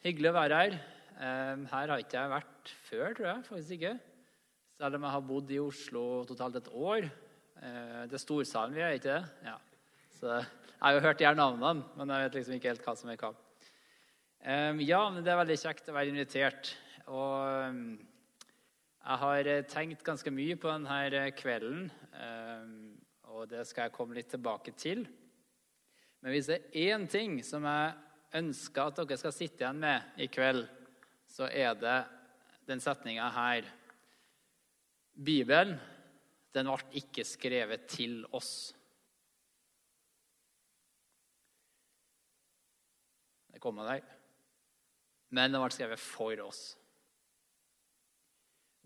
Hyggelig å være her. Eh, her har ikke jeg vært før, tror jeg. faktisk ikke. Selv om jeg har bodd i Oslo totalt et år. Eh, det er storsalen vi er, ikke det? Ja. Så Jeg har jo hørt de her navnene, men jeg vet liksom ikke helt hva som er hva. Eh, ja, men det er veldig kjekt å være invitert. Og jeg har tenkt ganske mye på denne kvelden, og det skal jeg komme litt tilbake til. Men hvis det er én ting som jeg ønsker at dere skal sitte igjen med i kveld, så er det den setninga her. Bibelen, den ble ikke skrevet til oss. Det kommer der. Men den ble skrevet for oss.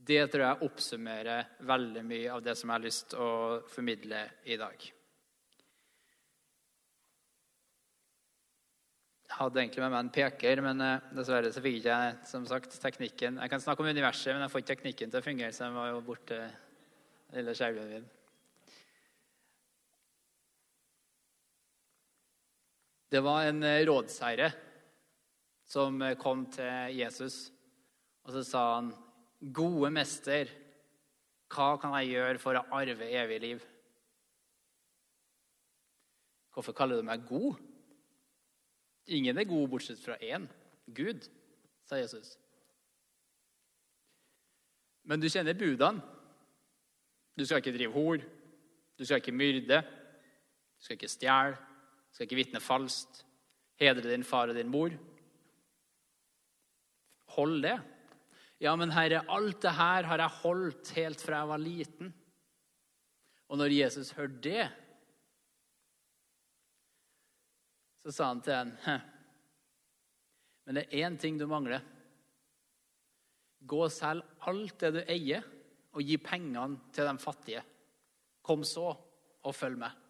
Det tror jeg oppsummerer veldig mye av det som jeg har lyst til å formidle i dag. Hadde egentlig med meg en peker, men eh, dessverre så fikk jeg som sagt, teknikken. Jeg kan snakke om universet, men jeg får ikke teknikken til å fungere, så jeg var jo borte lille skjermen min. Det var en eh, rådsherre som eh, kom til Jesus, og så sa han, 'Gode mester, hva kan jeg gjøre for å arve evig liv?' Hvorfor kaller du meg god? Ingen er god bortsett fra én Gud, sa Jesus. Men du kjenner budene. Du skal ikke drive hor. Du skal ikke myrde. Du skal ikke stjele. Du skal ikke vitne falskt. Hedre din far og din mor. Hold det. Ja, men Herre, alt det her har jeg holdt helt fra jeg var liten. Og når Jesus hørte det, Så sa han til henne, men det er én ting du mangler. Gå og selg alt det du eier, og gi pengene til de fattige. Kom så, og følg med.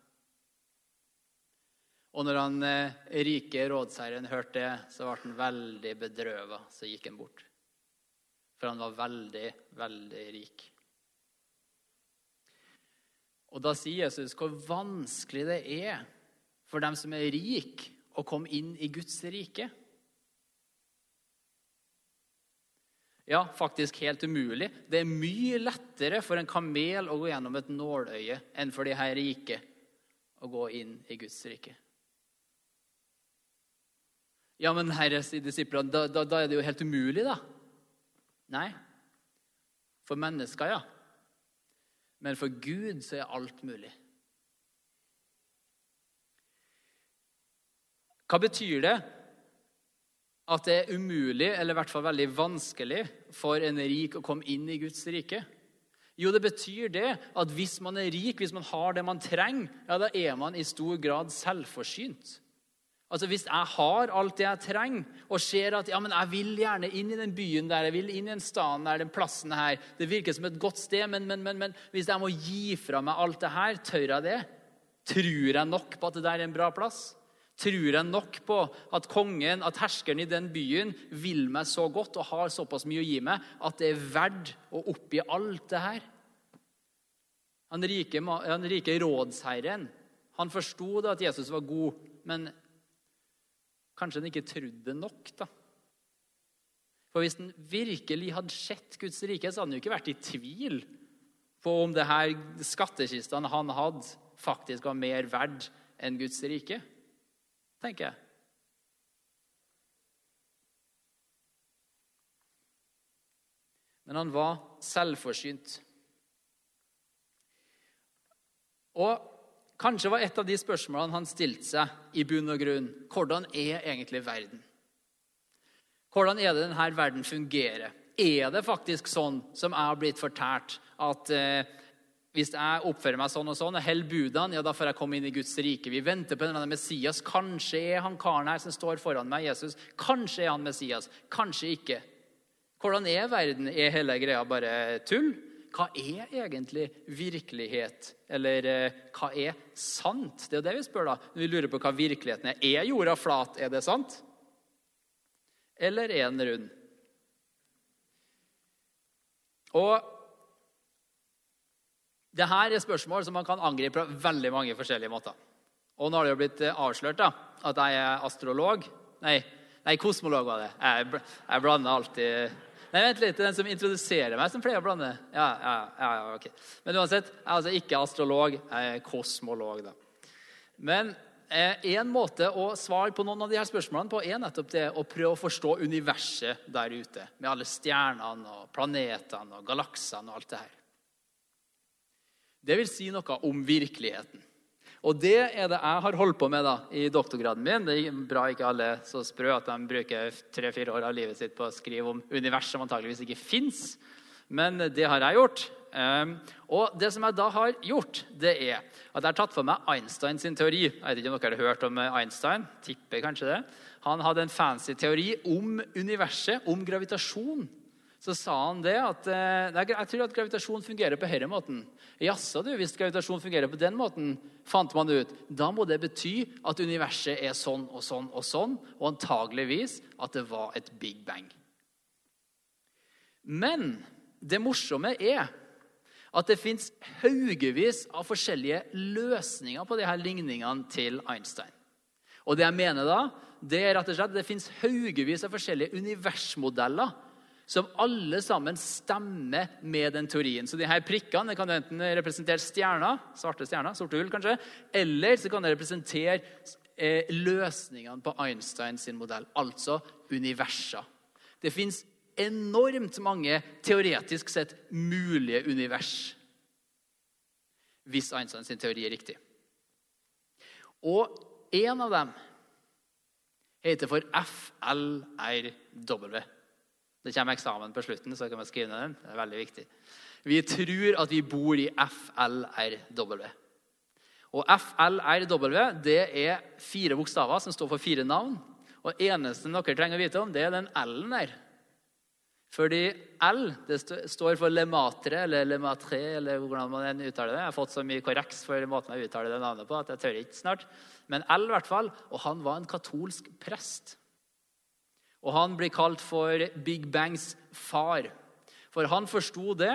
Og når han eh, rike rådsherren hørte det, så ble han veldig bedrøva. Så gikk han bort. For han var veldig, veldig rik. Og da sier Jesus hvor vanskelig det er for dem som er rike, å komme inn i Guds rike. Ja, faktisk helt umulig. Det er mye lettere for en kamel å gå gjennom et nåløye enn for de her rike å gå inn i Guds rike. Ja, men herre, sier disiplene, da, da, da er det jo helt umulig, da. Nei. For mennesker, ja. Men for Gud så er alt mulig. Hva betyr det? At det er umulig, eller i hvert fall veldig vanskelig, for en rik å komme inn i Guds rike? Jo, det betyr det at hvis man er rik, hvis man har det man trenger, ja, da er man i stor grad selvforsynt. Altså Hvis jeg har alt det jeg trenger, og ser at ja, men jeg vil gjerne inn i den byen der, jeg vil inn i den staden der, den plassen her Det virker som et godt sted, men, men, men, men hvis jeg må gi fra meg alt det her, tør jeg det? Tror jeg nok på at det der er en bra plass? Tror jeg nok på at kongen, at herskeren i den byen, vil meg så godt og har såpass mye å gi meg at det er verdt å oppgi alt det her? Han rike, han rike rådsherren han forsto at Jesus var god, men kanskje han ikke trodde nok. da. For Hvis han virkelig hadde sett Guds rike, så hadde han jo ikke vært i tvil på om det her skattkistene han hadde, faktisk var mer verdt enn Guds rike tenker jeg. Men han var selvforsynt. Og kanskje var et av de spørsmålene han stilte seg i bunn og grunn, hvordan er egentlig verden? Hvordan er det denne verden fungerer? Er det faktisk sånn som jeg har blitt fortalt, at eh, hvis jeg oppfører meg sånn og sånn og holder budene, ja, da får jeg komme inn i Guds rike. Vi venter på denne Messias. Kanskje er han karen her som står foran meg, Jesus. Kanskje er han Messias. Kanskje ikke. Hvordan er verden? Er hele greia bare tull? Hva er egentlig virkelighet? Eller eh, hva er sant? Det er jo det vi spør da, når vi lurer på hva virkeligheten er. Er jorda flat? Er det sant? Eller er den rund? Og dette er spørsmål som man kan angripe på veldig mange forskjellige måter. Og nå har det jo blitt eh, avslørt da, at jeg er astrolog. Nei, Nei, kosmolog var det. Jeg, jeg blander alltid Nei, vent litt, det er den som introduserer meg, som pleier å blande. Ja, ja, ja, ok. Men uansett, jeg er altså ikke astrolog, jeg er kosmolog, da. Men eh, en måte å svare på noen av de her spørsmålene på er nettopp det å prøve å forstå universet der ute, med alle stjernene og planetene og galaksene og alt det her. Det vil si noe om virkeligheten. Og det er det jeg har holdt på med da, i doktorgraden min. Det er bra ikke alle er så sprø at de bruker tre-fire år av livet sitt på å skrive om univers som antageligvis ikke fins. Men det har jeg gjort. Um, og det som jeg da har gjort, det er at jeg har tatt for meg Einstein sin teori. Jeg vet ikke om dere har hørt om Einstein. Tipper kanskje det. Han hadde en fancy teori om universet, om gravitasjon så sa han det at eh, jeg tror at gravitasjon fungerer på denne måten. Jaså, du, hvis gravitasjon fungerer på den måten, fant man ut. Da må det bety at universet er sånn og sånn og sånn, og antageligvis at det var et big bang. Men det morsomme er at det fins haugevis av forskjellige løsninger på disse ligningene til Einstein. Og det jeg mener da, det er rett og slett at det fins haugevis av forskjellige universmodeller som alle sammen stemmer med den teorien. Så de her prikkene kan enten representere stjerner, svarte stjerner, sorte hull kanskje, eller så kan det representere eh, løsningene på Einsteins modell, altså universer. Det fins enormt mange teoretisk sett mulige univers hvis Einsteins teori er riktig. Og en av dem heter for FLRW. Det kommer eksamen på slutten, så kan vi skrive ned den. Det er veldig viktig. Vi tror at vi bor i FLRW. Og FLRW det er fire bokstaver som står for fire navn. Og eneste dere trenger å vite om, det er den L-en der. Fordi L det står for lematre eller lematre, eller hvordan man uttaler det. Jeg har fått så mye korreks for måten jeg uttaler det navnet på at jeg tør ikke snart. Men L i hvert fall. Og han var en katolsk prest. Og han blir kalt for Big Bangs far. For han forsto det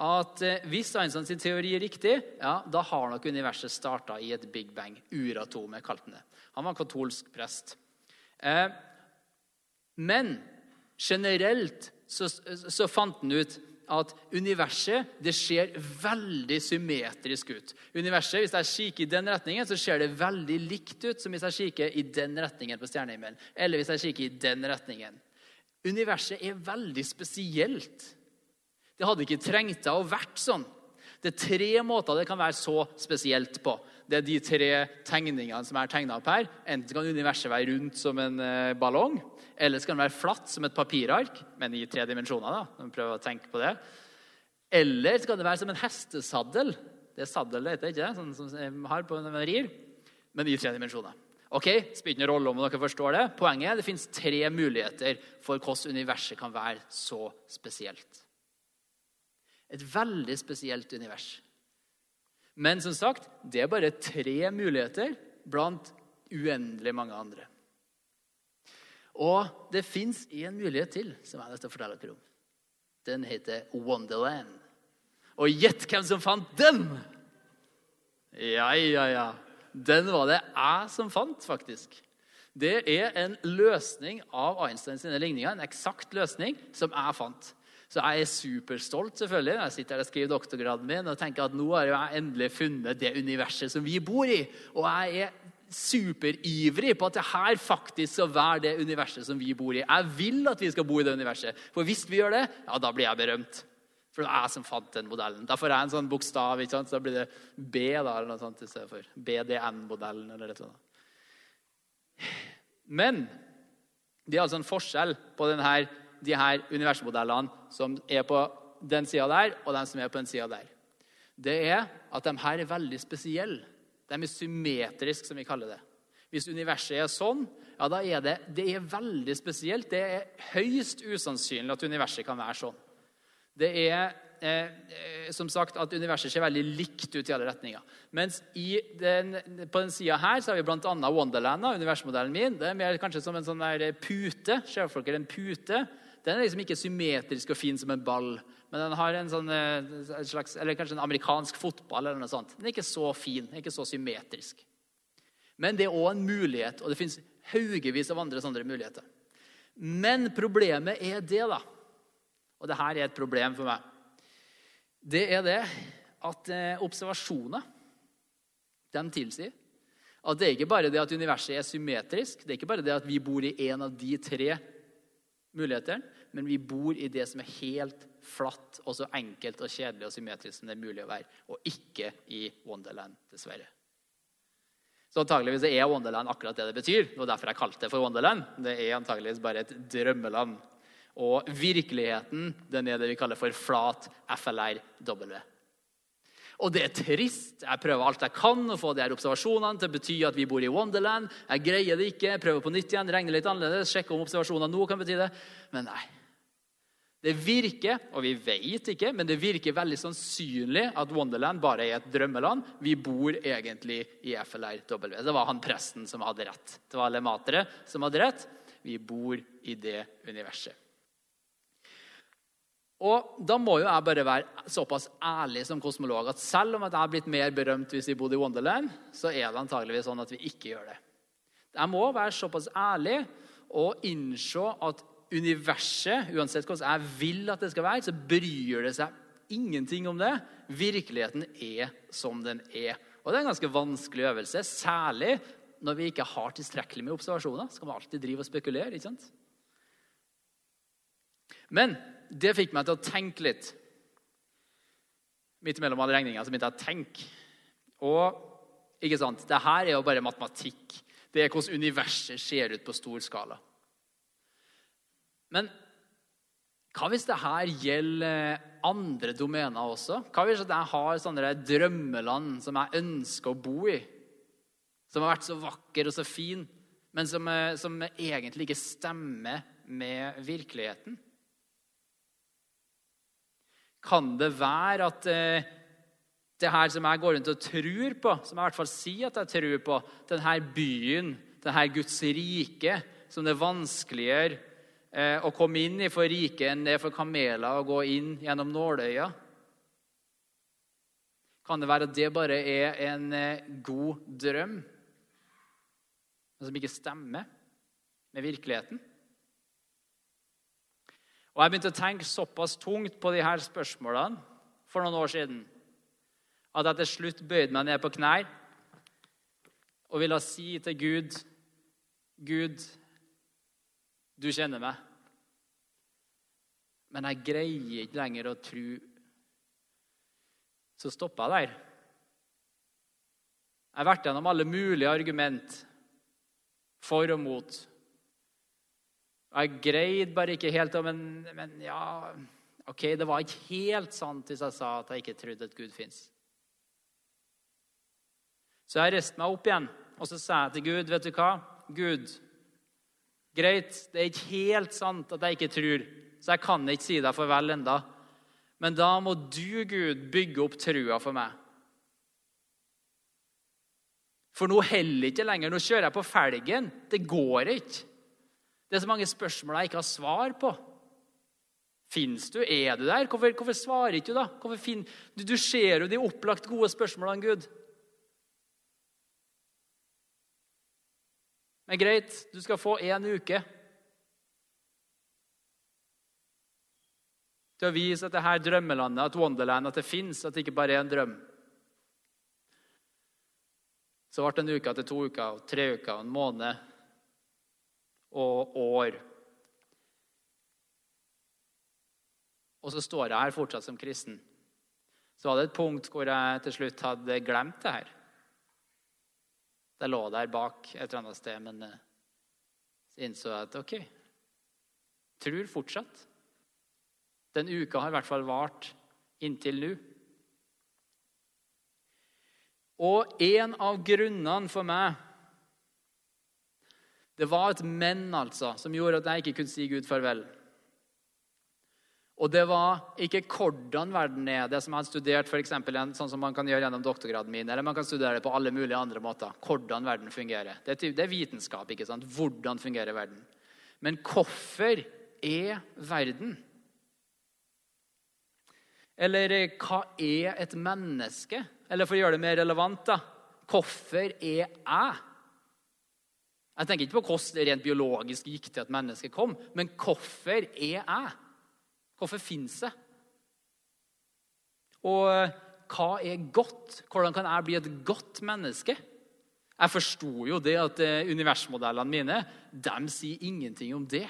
at hvis Einstein sin teori er riktig, ja, da har nok universet starta i et big bang. Uratomet kalte han det. Han var katolsk prest. Eh, men generelt så, så fant han ut at universet det ser veldig symmetrisk ut. Universet, Hvis jeg kikker i den retningen, så ser det veldig likt ut som hvis jeg kikker i den retningen på stjernehimmelen. Eller hvis jeg kikker i den retningen. Universet er veldig spesielt. Det hadde ikke trengt å vært sånn. Det er tre måter det kan være så spesielt på. Det er de tre tegningene som er tegna opp her. Enten kan universet være rundt som en eh, ballong, eller så kan det være flatt som et papirark, men i tre dimensjoner. da. prøver å tenke på det. Eller så kan det være som en hestesaddel. Det er saddel, det heter ikke? Sånn som de har på når man rir. Men i tre dimensjoner. Ok, Spiller ingen rolle om dere forstår det. Poenget er det fins tre muligheter for hvordan universet kan være så spesielt. Et veldig spesielt univers. Men som sagt, det er bare tre muligheter blant uendelig mange andre. Og det fins én mulighet til som jeg til å fortelle dere om. Den heter Wonderland. Og gjett hvem som fant den! Ja, ja, ja. Den var det jeg som fant, faktisk. Det er en løsning av Einsteins ligninger, en eksakt løsning, som jeg fant. Så jeg er superstolt selvfølgelig, jeg sitter her og skriver doktorgraden min og tenker at nå har jeg endelig funnet det universet som vi bor i. Og jeg er superivrig på at det her faktisk skal være det universet som vi bor i. Jeg vil at vi skal bo i det universet. For hvis vi gjør det, ja, da blir jeg berømt. For det er jeg som fant den modellen. Da får jeg en sånn bokstav. ikke sant? Så da blir det B da, eller noe sånt i stedet for BDN-modellen. eller noe sånt. Men det er altså en forskjell på denne de her universmodellene som er på den sida der, og den som er på den sida der. Det er at de her er veldig spesielle. De er symmetriske, som vi kaller det. Hvis universet er sånn, ja, da er det, det er veldig spesielt. Det er høyst usannsynlig at universet kan være sånn. Det er eh, som sagt at universet ser veldig likt ut i alle retninger. Mens den, på den sida her så har vi bl.a. Wonderland, universmodellen min. Det er mer kanskje som en sånn der pute. Ser dere en pute? Den er liksom ikke symmetrisk og fin som en ball. Men den har en sånn, en slags, eller kanskje en amerikansk fotball. eller noe sånt. Den er ikke så fin, ikke så symmetrisk. Men det er òg en mulighet, og det fins haugevis av andre sånne muligheter. Men problemet er det, da. Og det her er et problem for meg. Det er det at eh, observasjoner de tilsier at det er ikke bare det at universet er symmetrisk, det er ikke bare det at vi bor i en av de tre mulighetene, men vi bor i det som er helt flatt og så enkelt og kjedelig og symmetrisk som det er mulig å være, og ikke i Wonderland, dessverre. Så antageligvis er Wonderland akkurat det det betyr. Det var derfor jeg kalte det for Wonderland. Det er antageligvis bare et drømmeland. Og virkeligheten den er det vi kaller for flat FLRW. Og det er trist. Jeg prøver alt jeg kan å få de her observasjonene til å bety at vi bor i Wonderland. Jeg greier det ikke. Jeg prøver på nytt igjen, regner litt annerledes, sjekker om observasjonene nå kan bety det. Men nei. Det virker, og vi vet ikke, men det virker veldig sannsynlig at Wonderland bare er et drømmeland. Vi bor egentlig i FLRW. Det var han presten som hadde rett. Det var Lematere som hadde rett. Vi bor i det universet. Og Da må jo jeg bare være såpass ærlig som kosmolog at selv om jeg har blitt mer berømt hvis vi bodde i Wonderland, så er det antageligvis sånn at vi ikke gjør det. Jeg må være såpass ærlig og innse at universet, uansett hvordan jeg vil at det skal være, så bryr det seg ingenting om det. Virkeligheten er som den er. Og Det er en ganske vanskelig øvelse, særlig når vi ikke har tilstrekkelig med observasjoner. Så kan vi alltid drive og spekulere, ikke sant? Men det fikk meg til å tenke litt. Midt imellom alle regninger så begynte jeg å tenke. Og ikke sant, det her er jo bare matematikk. Det er hvordan universet ser ut på stor skala. Men hva hvis det her gjelder andre domener også? Hva hvis jeg har sånne drømmeland som jeg ønsker å bo i? Som har vært så vakker og så fin, men som, eh, som egentlig ikke stemmer med virkeligheten? Kan det være at eh, det her som jeg går rundt og tror på, som jeg i hvert fall sier at jeg tror på, denne byen, denne Guds rike, som det er vanskeligere eh, å komme inn i for rike enn det er for kameler å gå inn gjennom nåløya? Kan det være at det bare er en eh, god drøm, men som ikke stemmer med virkeligheten? Og Jeg begynte å tenke såpass tungt på de her spørsmålene for noen år siden at jeg til slutt bøyde meg ned på knær og ville si til Gud Gud, du kjenner meg, men jeg greier ikke lenger å tro Så stoppa jeg der. Jeg har vært gjennom alle mulige argument for og mot. Jeg greide bare ikke helt men, men, ja Ok, det var ikke helt sant hvis jeg sa at jeg ikke trodde at Gud fins. Så jeg reiste meg opp igjen og så sa jeg til Gud, vet du hva? Gud, greit, det er ikke helt sant at jeg ikke tror, så jeg kan ikke si deg farvel enda. Men da må du, Gud, bygge opp trua for meg. For nå holder ikke lenger. Nå kjører jeg på felgen. Det går ikke. Det er så mange spørsmål jeg ikke har svar på. Fins du? Er du der? Hvorfor, hvorfor svarer ikke du, da? Fin... Du, du, ser jo de opplagt gode spørsmålene, Gud. Men greit, du skal få én uke til å vise at det her drømmelandet, at Wonderland, at det fins, at det ikke bare er en drøm. Så ble det en uke til to uker, og tre uker og en måned og år. Og så står jeg her fortsatt som kristen. Så var det et punkt hvor jeg til slutt hadde glemt det her. Det lå der bak et eller annet sted, men eh, så innså jeg at OK, tror fortsatt. Den uka har i hvert fall vart inntil nå. Og en av grunnene for meg det var et men altså, som gjorde at jeg ikke kunne si Gud farvel. Og det var ikke hvordan verden er, det som jeg hadde studert for eksempel, sånn som man kan gjøre gjennom doktorgraden min, eller man kan studere det på alle mulige andre måter. Hvordan verden fungerer. Det er, vitenskap. ikke sant? Hvordan fungerer verden. Men hvorfor er verden? Eller eh, hva er et menneske? Eller for å gjøre det mer relevant, da Hvorfor er jeg? Jeg tenker ikke på hvordan det rent biologisk gikk til at mennesket kom, men hvorfor er jeg? Hvorfor fins jeg? Og eh, hva er godt? Hvordan kan jeg bli et godt menneske? Jeg forsto jo det at eh, universmodellene mine de sier ingenting om det.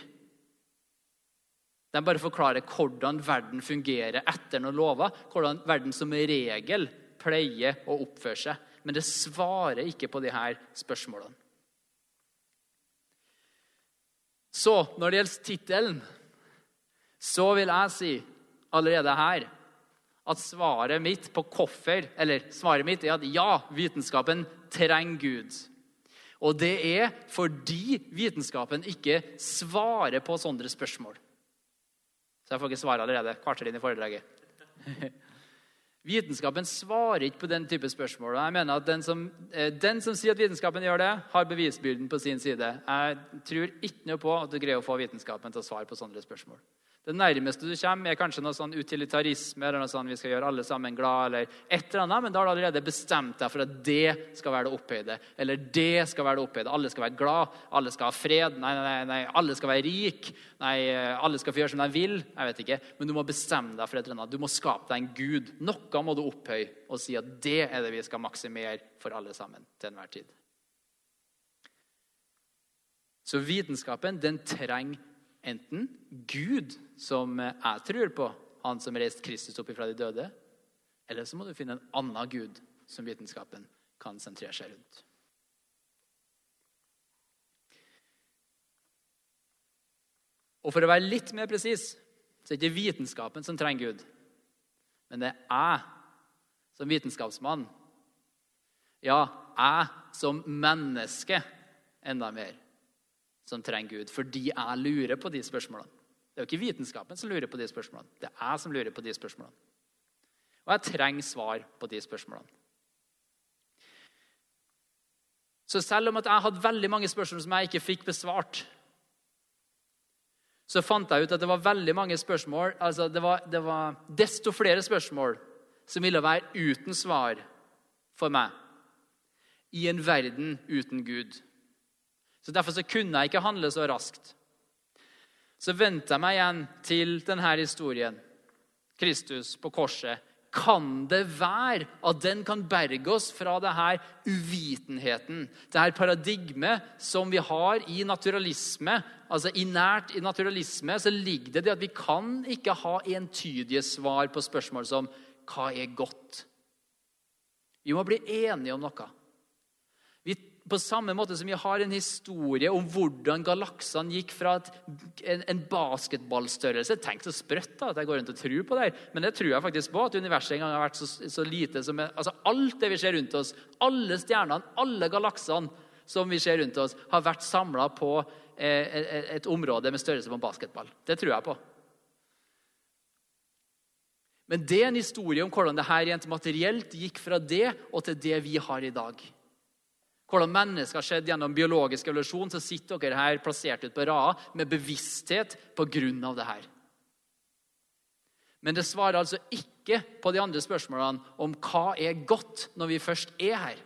De bare forklarer hvordan verden fungerer etter noen lover, hvordan verden som regel pleier å oppføre seg. Men det svarer ikke på de her spørsmålene. Så når det gjelder tittelen, så vil jeg si allerede her at svaret mitt på hvorfor Eller svaret mitt er at ja, vitenskapen trenger Gud. Og det er fordi vitenskapen ikke svarer på sånne spørsmål. Så jeg får ikke svare allerede. Kvarter inn i foredraget. Vitenskapen svarer ikke på den type spørsmål. Jeg mener at den som, eh, den som, sier at vitenskapen gjør det, har bevisbyrden på sin side. Jeg tror ikke noe på at du greier å få vitenskapen til å svare på sånne spørsmål. Det nærmeste du kommer, er kanskje noe sånn utilitarisme eller noe sånn vi skal gjøre alle sammen glad, eller et eller annet, men da har du allerede bestemt deg for at det skal være det opphøyde. Eller det skal være det opphøyde. Alle skal være glad, alle skal ha fred. Nei, nei, nei, alle skal være rik. Nei, alle skal få gjøre som de vil. Jeg vet ikke. Men du må bestemme deg for et eller annet. Du må skape deg en gud. Noe må du opphøye og si at det er det vi skal maksimere for alle sammen til enhver tid. Så vitenskapen den trenger enten Gud, som jeg tror på, han som reiste Kristus opp fra de døde, eller så må du finne en annen Gud som vitenskapen kan sentrere seg rundt. Og For å være litt mer presis så er det ikke vitenskapen som trenger Gud, men det er jeg som vitenskapsmann. Ja, jeg som menneske enda mer som trenger Gud, fordi jeg lurer på de spørsmålene. Det er jo ikke vitenskapen som lurer på de spørsmålene. Det er jeg som lurer på de spørsmålene. Og jeg trenger svar på de spørsmålene. Så selv om at jeg hadde veldig mange spørsmål som jeg ikke fikk besvart, så fant jeg ut at det var veldig mange spørsmål altså det var, det var desto flere spørsmål som ville være uten svar for meg i en verden uten Gud. Så Derfor så kunne jeg ikke handle så raskt. Så vendte jeg meg igjen til denne historien. Kristus på korset. Kan det være at den kan berge oss fra denne uvitenheten, dette paradigmet som vi har i naturalisme? Altså i Nært i naturalisme så ligger det det at vi kan ikke ha entydige svar på spørsmål som hva er godt? Vi må bli enige om noe. På samme måte som vi har en historie om hvordan galaksene gikk fra et, en, en, basketballstørrelse Tenk så sprøtt da, at jeg går rundt og tror på det. Men det tror jeg faktisk på. At universet en gang har vært så, så lite som altså Alt det vi ser rundt oss, alle stjernene, alle galaksene som vi ser rundt oss, har vært samla på eh, et område med størrelse på en basketball. Det tror jeg på. Men det er en historie om hvordan det her rent materielt gikk fra det og til det vi har i dag. Hvordan mennesker har skjedd gjennom biologisk evolusjon, så sitter dere her plassert ut på rad med bevissthet på grunn av det her. Men det svarer altså ikke på de andre spørsmålene om hva er godt når vi først er her.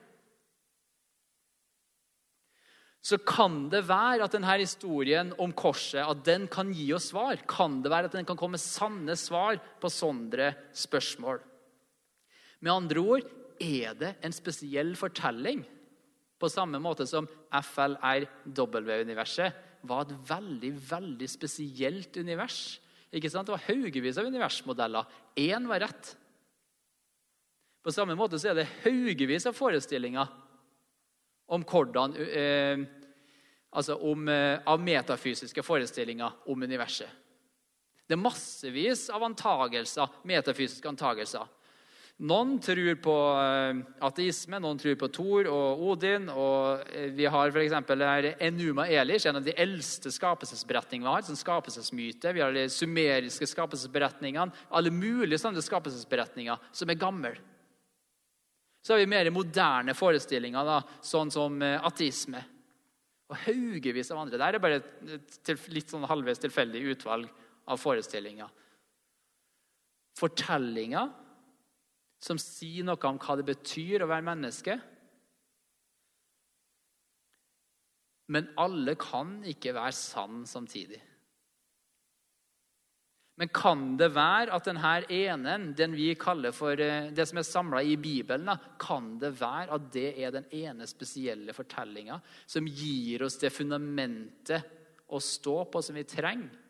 Så kan det være at denne historien om korset at den kan gi oss svar. Kan det være at den kan komme sanne svar på sånne spørsmål? Med andre ord er det en spesiell fortelling på samme måte som FLRW-universet var et veldig veldig spesielt univers. Ikke sant? Det var haugevis av universmodeller. Én var rett. På samme måte så er det haugevis av forestillinger om hvordan eh, altså om, eh, av metafysiske forestillinger om universet. Det er massevis av antagelser, metafysiske antagelser. Noen tror på eh, ateisme, noen tror på Thor og Odin. og eh, Vi har f.eks. Enuma Elish, en av de eldste skapelsesberetningene vi har. Sånn skapelsesmyte. Vi har de sumeriske skapelsesberetningene. Alle mulige sånne skapelsesberetninger som er gamle. Så har vi mer moderne forestillinger, da, sånn som eh, ateisme. Og haugevis av andre. Der er bare et litt sånn halvveis tilfeldig utvalg av forestillinger. Fortellinger som sier noe om hva det betyr å være menneske. Men alle kan ikke være sann samtidig. Men kan det være at denne ene, den vi kaller for eh, det som er samla i Bibelen, kan det være at det er den ene spesielle fortellinga som gir oss det fundamentet å stå på som vi trenger?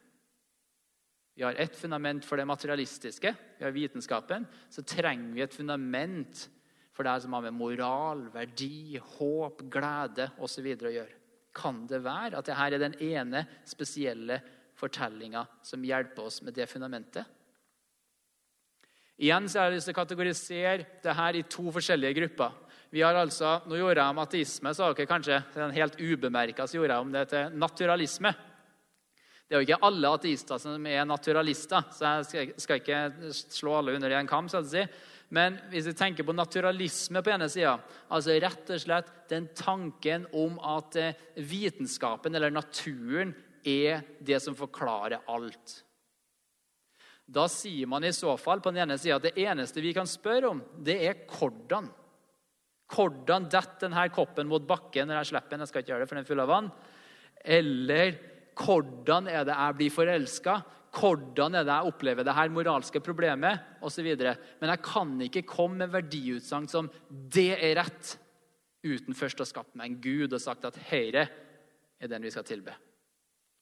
Vi har ett fundament for det materialistiske, vi har vitenskapen. Så trenger vi et fundament for det som har med moral, verdi, håp, glede osv. å gjøre. Kan det være at dette er den ene spesielle fortellinga som hjelper oss med det fundamentet? Igjen så har jeg lyst til å kategorisere dette i to forskjellige grupper. Vi har altså, Nå gjorde jeg om ateisme, så har dere kanskje den helt ubemerka gjorde jeg om det til naturalisme. Det er jo ikke alle ateister som er naturalister, så jeg skal ikke slå alle under en kam. så å si. Men hvis vi tenker på naturalisme på ene sida, altså rett og slett den tanken om at eh, vitenskapen eller naturen er det som forklarer alt. Da sier man i så fall på den ene sida at det eneste vi kan spørre om, det er hvordan. Hvordan detter denne koppen mot bakken når jeg slipper den? Jeg skal ikke gjøre det, for den er full av vann. Eller hvordan er det jeg blir forelska? Hvordan er det jeg opplever det her moralske problemet? Og videre. Men jeg kan ikke komme med verdiutsagn som 'det er rett', uten først å skape meg en gud og sagt at 'Høyre er den vi skal tilbe'.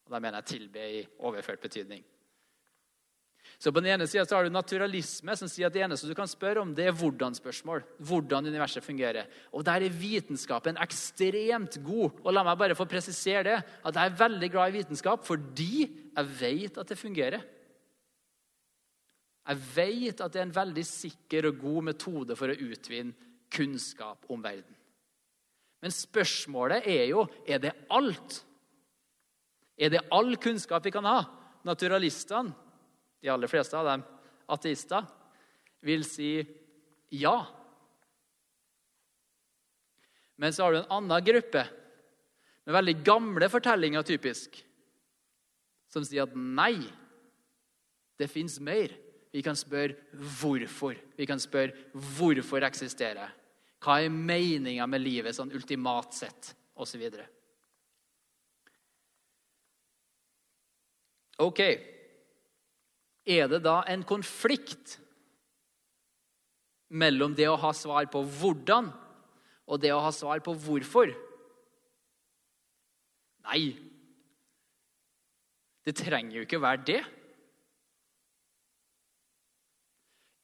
Og Da mener jeg tilbe i overført betydning. Så På den ene sida har du naturalisme, som sier at det eneste du kan spørre om, det er hvordan-spørsmål. Hvordan universet fungerer. Og Der er vitenskapen ekstremt god. Og La meg bare få presisere det, at jeg er veldig glad i vitenskap fordi jeg vet at det fungerer. Jeg vet at det er en veldig sikker og god metode for å utvinne kunnskap om verden. Men spørsmålet er jo er det alt er det all kunnskap vi kan ha? Naturalistene, de aller fleste av dem ateister, vil si ja. Men så har du en annen gruppe med veldig gamle fortellinger, typisk, som sier at nei, det fins mer. Vi kan spørre hvorfor. Vi kan spørre hvorfor eksisterer Hva er meninga med livet sånn ultimat sett, osv. Ok, er det da en konflikt mellom det å ha svar på hvordan og det å ha svar på hvorfor? Nei, det trenger jo ikke å være det.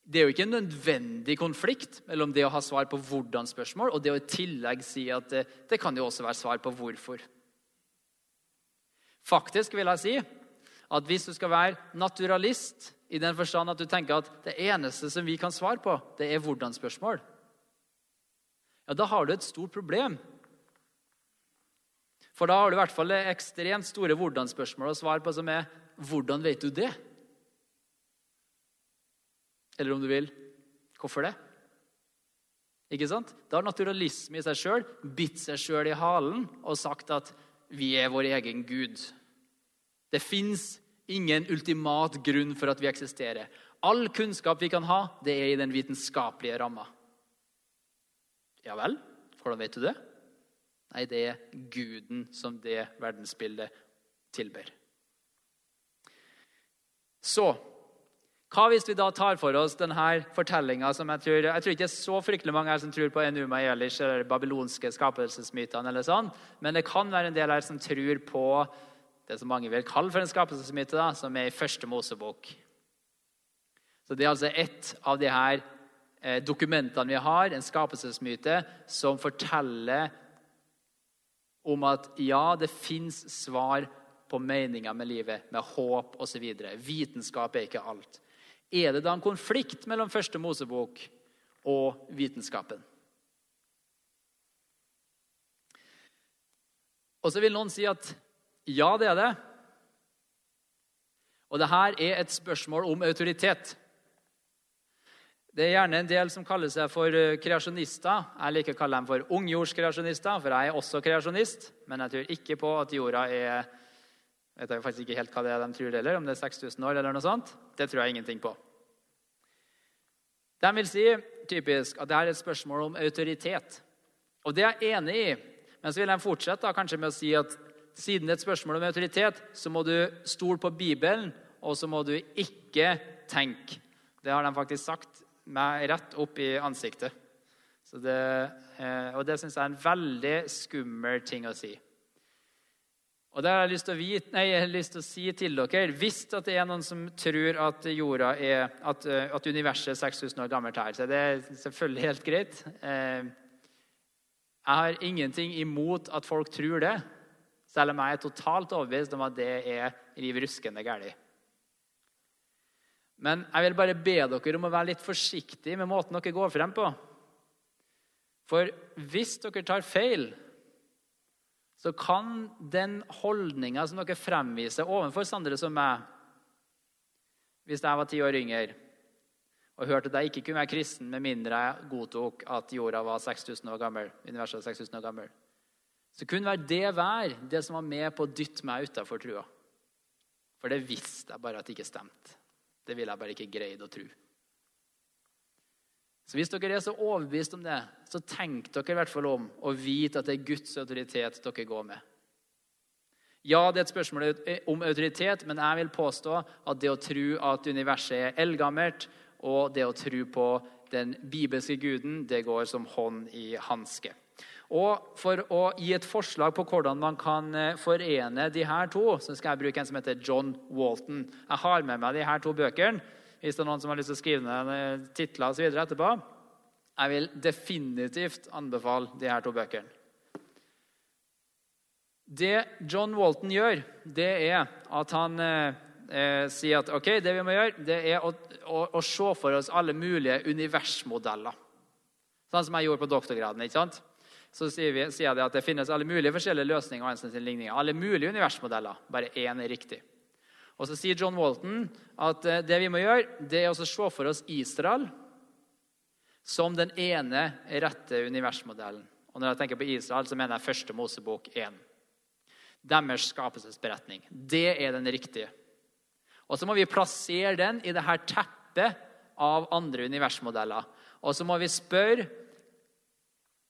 Det er jo ikke en nødvendig konflikt mellom det å ha svar på hvordan-spørsmål og det å i tillegg si at det, det kan jo også være svar på hvorfor. Faktisk vil jeg si at hvis du skal være naturalist, i den forstand at du tenker at det eneste som vi kan svare på, det er hvordan-spørsmål, ja, da har du et stort problem. For da har du i hvert fall ekstremt store hvordan-spørsmål å svare på, som er hvordan vet du det? Eller om du vil hvorfor det? Ikke sant? Da har naturalisme i seg sjøl bitt seg sjøl i halen og sagt at vi er vår egen gud. Det fins ingen ultimat grunn for at vi eksisterer. All kunnskap vi kan ha, det er i den vitenskapelige ramma. Ja vel? Hvordan vet du det? Nei, det er guden som det verdensbildet tilber. Så hva hvis vi da tar for oss denne fortellinga som jeg tror Jeg tror ikke det er så fryktelig mange her som tror på Enuma Elish eller babylonske skapelsesmytene, eller sånn, men det kan være en del her som tror på det som mange vil kalle for en skapelsesmyte, da, som er i første Mosebok. Så Det er altså ett av de her eh, dokumentene vi har, en skapelsesmyte, som forteller om at ja, det fins svar på meninga med livet, med håp osv. Vitenskap er ikke alt. Er det da en konflikt mellom første Mosebok og vitenskapen? Og så vil noen si at ja, det er det. Og det her er et spørsmål om autoritet. Det er gjerne en del som kaller seg for eh, kreasjonister. Jeg liker å kalle dem for ungjordskreasjonister, for jeg er også kreasjonist. Men jeg tror ikke på at jorda er jeg vet faktisk ikke helt hva det er de tror heller, om det er 6000 år eller noe sånt. Det tror jeg ingenting på. De vil si typisk at det er et spørsmål om autoritet. Og det er jeg enig i. Men så vil de fortsette da, kanskje med å si at siden det er et spørsmål om autoritet, så må du stole på Bibelen, og så må du ikke tenke. Det har de faktisk sagt meg rett opp i ansiktet. Det, eh, og det syns jeg er en veldig skummel ting å si. Og det har jeg lyst til å, vite, nei, jeg har lyst til å si til dere Hvis det er noen som tror at er, at, eh, at universet er 6000 år gammelt her, så det er selvfølgelig helt greit. Eh, jeg har ingenting imot at folk tror det, selv om jeg er totalt overbevist om at det er riv ruskende galt. Men jeg vil bare be dere om å være litt forsiktige med måten dere går frem på. For hvis dere tar feil så kan den holdninga som dere fremviser overfor Sandre som meg Hvis jeg var ti år yngre og hørte at jeg ikke kunne være kristen med mindre jeg godtok at jorda var 6000 år gammel, universet var 6000 år gammel, så kunne være det være det som var med på å dytte meg utafor trua. For det visste jeg bare at det ikke stemte. Det ville jeg bare ikke greid å tro. Så Hvis dere er så overbevist om det, så tenk dere i hvert fall om å vite at det er Guds autoritet dere går med. Ja, det er et spørsmål om autoritet, men jeg vil påstå at det å tro at universet er eldgammelt, og det å tro på den bibelske guden, det går som hånd i hanske. Og For å gi et forslag på hvordan man kan eh, forene de her to, så skal jeg bruke en som heter John Walton. Jeg har med meg de her to bøkene hvis det er noen som har lyst til å skrive ned eh, titler osv. etterpå. Jeg vil definitivt anbefale de her to bøkene. Det John Walton gjør, det er at han eh, eh, sier at ok, det vi må gjøre, det er å, å, å se for oss alle mulige universmodeller. Sånn som jeg gjorde på doktorgraden. ikke sant? Så sier, vi, sier jeg at det finnes alle mulige forskjellige løsninger. og ligninger. Alle mulige universmodeller. Bare én er riktig. Og så sier John Walton at eh, det vi må gjøre, det er å se for oss Israel som den ene rette universmodellen. Og når jeg tenker på Israel, så mener jeg første Mosebok 1. Deres skapelsesberetning. Det er den riktige. Og så må vi plassere den i dette teppet av andre universmodeller. Og så må vi spørre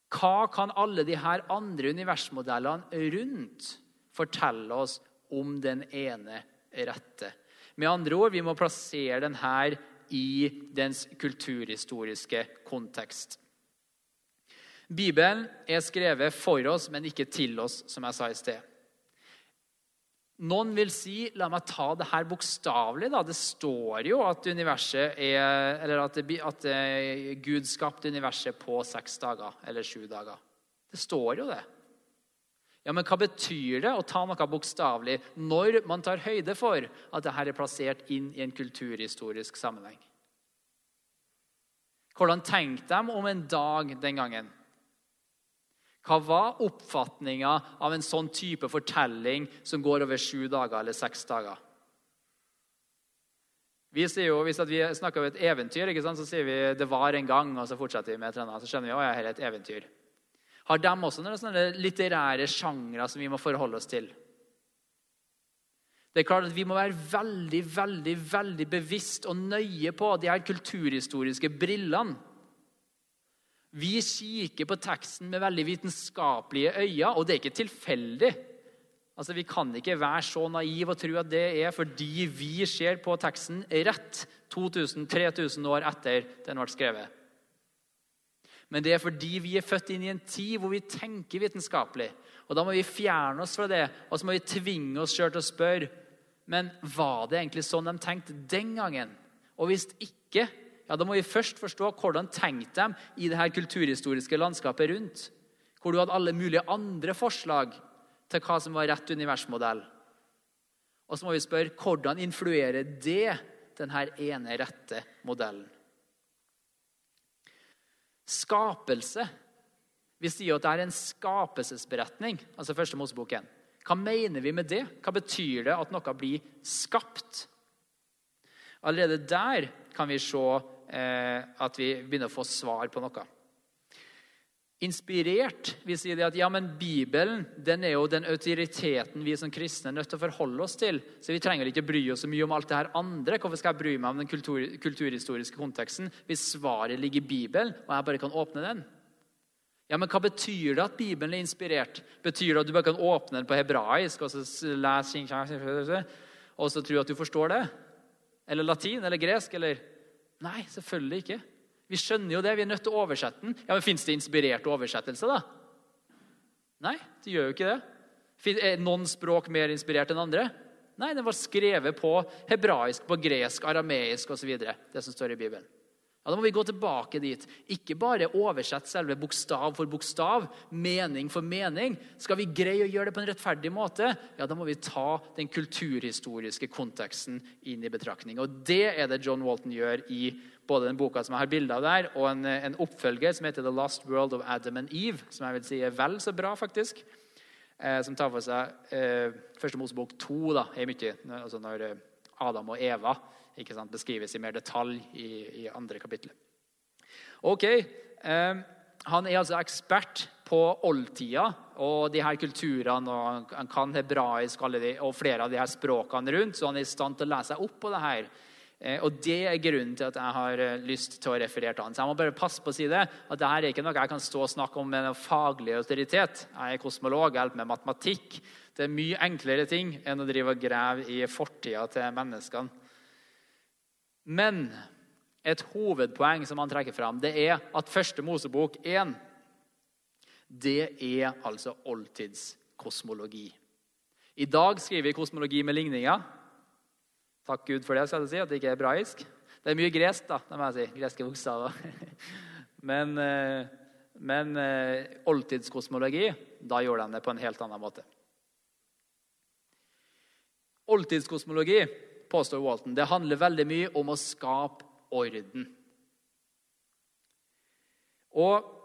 hva kan alle de her andre universmodellene rundt fortelle oss om den ene rette. Med andre ord, vi må plassere den her i dens kulturhistoriske kontekst. Bibelen er skrevet for oss, men ikke til oss, som jeg sa i sted. Noen vil si la meg ta det her bokstavelig. Det står jo at, er, at, det, at eh, Gud skapte universet på seks dager eller sju dager. Det står jo det. Ja, men Hva betyr det å ta noe bokstavelig når man tar høyde for at dette er plassert inn i en kulturhistorisk sammenheng? Hvordan tenkte de om en dag den gangen? Hva var oppfatninga av en sånn type fortelling som går over sju dager eller seks dager? Vi sier jo, Hvis vi snakker om et eventyr, så sier vi 'det var en gang', og så fortsetter vi med annet. Så skjønner vi at det er et eventyr har de også noen sånne litterære sjangre som vi må forholde oss til. Det er klart at Vi må være veldig veldig, veldig bevisst og nøye på de her kulturhistoriske brillene. Vi kikker på teksten med veldig vitenskapelige øyne, og det er ikke tilfeldig. Altså, Vi kan ikke være så naive og tro at det er fordi vi ser på teksten rett 2000-3000 år etter den ble skrevet men det er fordi vi er født inn i en tid hvor vi tenker vitenskapelig. Og Da må vi fjerne oss fra det, og så må vi tvinge oss sjøl til å spørre men var det egentlig sånn de tenkte den gangen. Og hvis ikke, ja, da må vi først forstå hvordan tenkte de i det her kulturhistoriske landskapet rundt. Hvor du hadde alle mulige andre forslag til hva som var rett universmodell. Og så må vi spørre hvordan influerer det denne ene rette modellen. Skapelse. Vi sier at det er en skapelsesberetning, altså første Moseboken. Hva mener vi med det? Hva betyr det at noe blir skapt? Allerede der kan vi se at vi begynner å få svar på noe inspirert. Vi sier det at ja, men Bibelen den er jo den autoriteten vi som kristne er nødt til å forholde oss til. Så vi trenger ikke bry oss så mye om alt det her andre. Hvorfor skal jeg bry meg om den kultur, kulturhistoriske konteksten hvis svaret ligger i Bibelen, og jeg bare kan åpne den? Ja, men Hva betyr det at Bibelen er inspirert? Betyr det at du bare kan åpne den på hebraisk og så lese og så tro at du forstår det? Eller latin eller gresk? eller... Nei, selvfølgelig ikke. Vi skjønner jo det. Vi er nødt til å oversette den. Ja, men Fins det inspirert oversettelse, da? Nei, det gjør jo ikke det. Er noen språk mer inspirert enn andre? Nei, den var skrevet på hebraisk, på gresk, arameisk osv. Det som står i Bibelen. Ja, Da må vi gå tilbake dit. Ikke bare oversette selve bokstav for bokstav, mening for mening. Skal vi greie å gjøre det på en rettferdig måte, ja, da må vi ta den kulturhistoriske konteksten inn i betraktning. Og Det er det John Walton gjør i både den boka som jeg har bilde av der, og en, en, oppfølger som heter The Last World of Adam and Eve, som jeg vil si er vel så bra, faktisk. Eh, som tar for seg eh, Første Mosebok 2, da, er mye, altså når eh, Adam og Eva sant, beskrives i mer detalj i, i andre kapittel. Ok, eh, Han er altså ekspert på oldtida og de her kulturene. og Han kan hebraisk de, og flere av de her språkene rundt, så han er i stand til å lese seg opp på det her. Eh, og Det er grunnen til at jeg har eh, lyst til å referere til han. Så jeg må bare passe på å si det, at det her er ikke noe jeg kan stå og snakke om med en faglig autoritet. Jeg er kosmolog, jeg hjelper med matematikk. Det er mye enklere ting enn å drive og grave i fortida til menneskene. Men et hovedpoeng som han trekker fram, det er at første Mosebok 1 det er altså oldtidskosmologi. I dag skriver vi kosmologi med ligninger. Takk Gud for det, skal jeg si, at det ikke er hebraisk. Det er mye gresk, da, det må jeg si. Greske bokstaver. Men, eh, men eh, oldtidskosmologi, da gjør de det på en helt annen måte. Oldtidskosmologi påstår Walton, det handler veldig mye om å skape orden. Og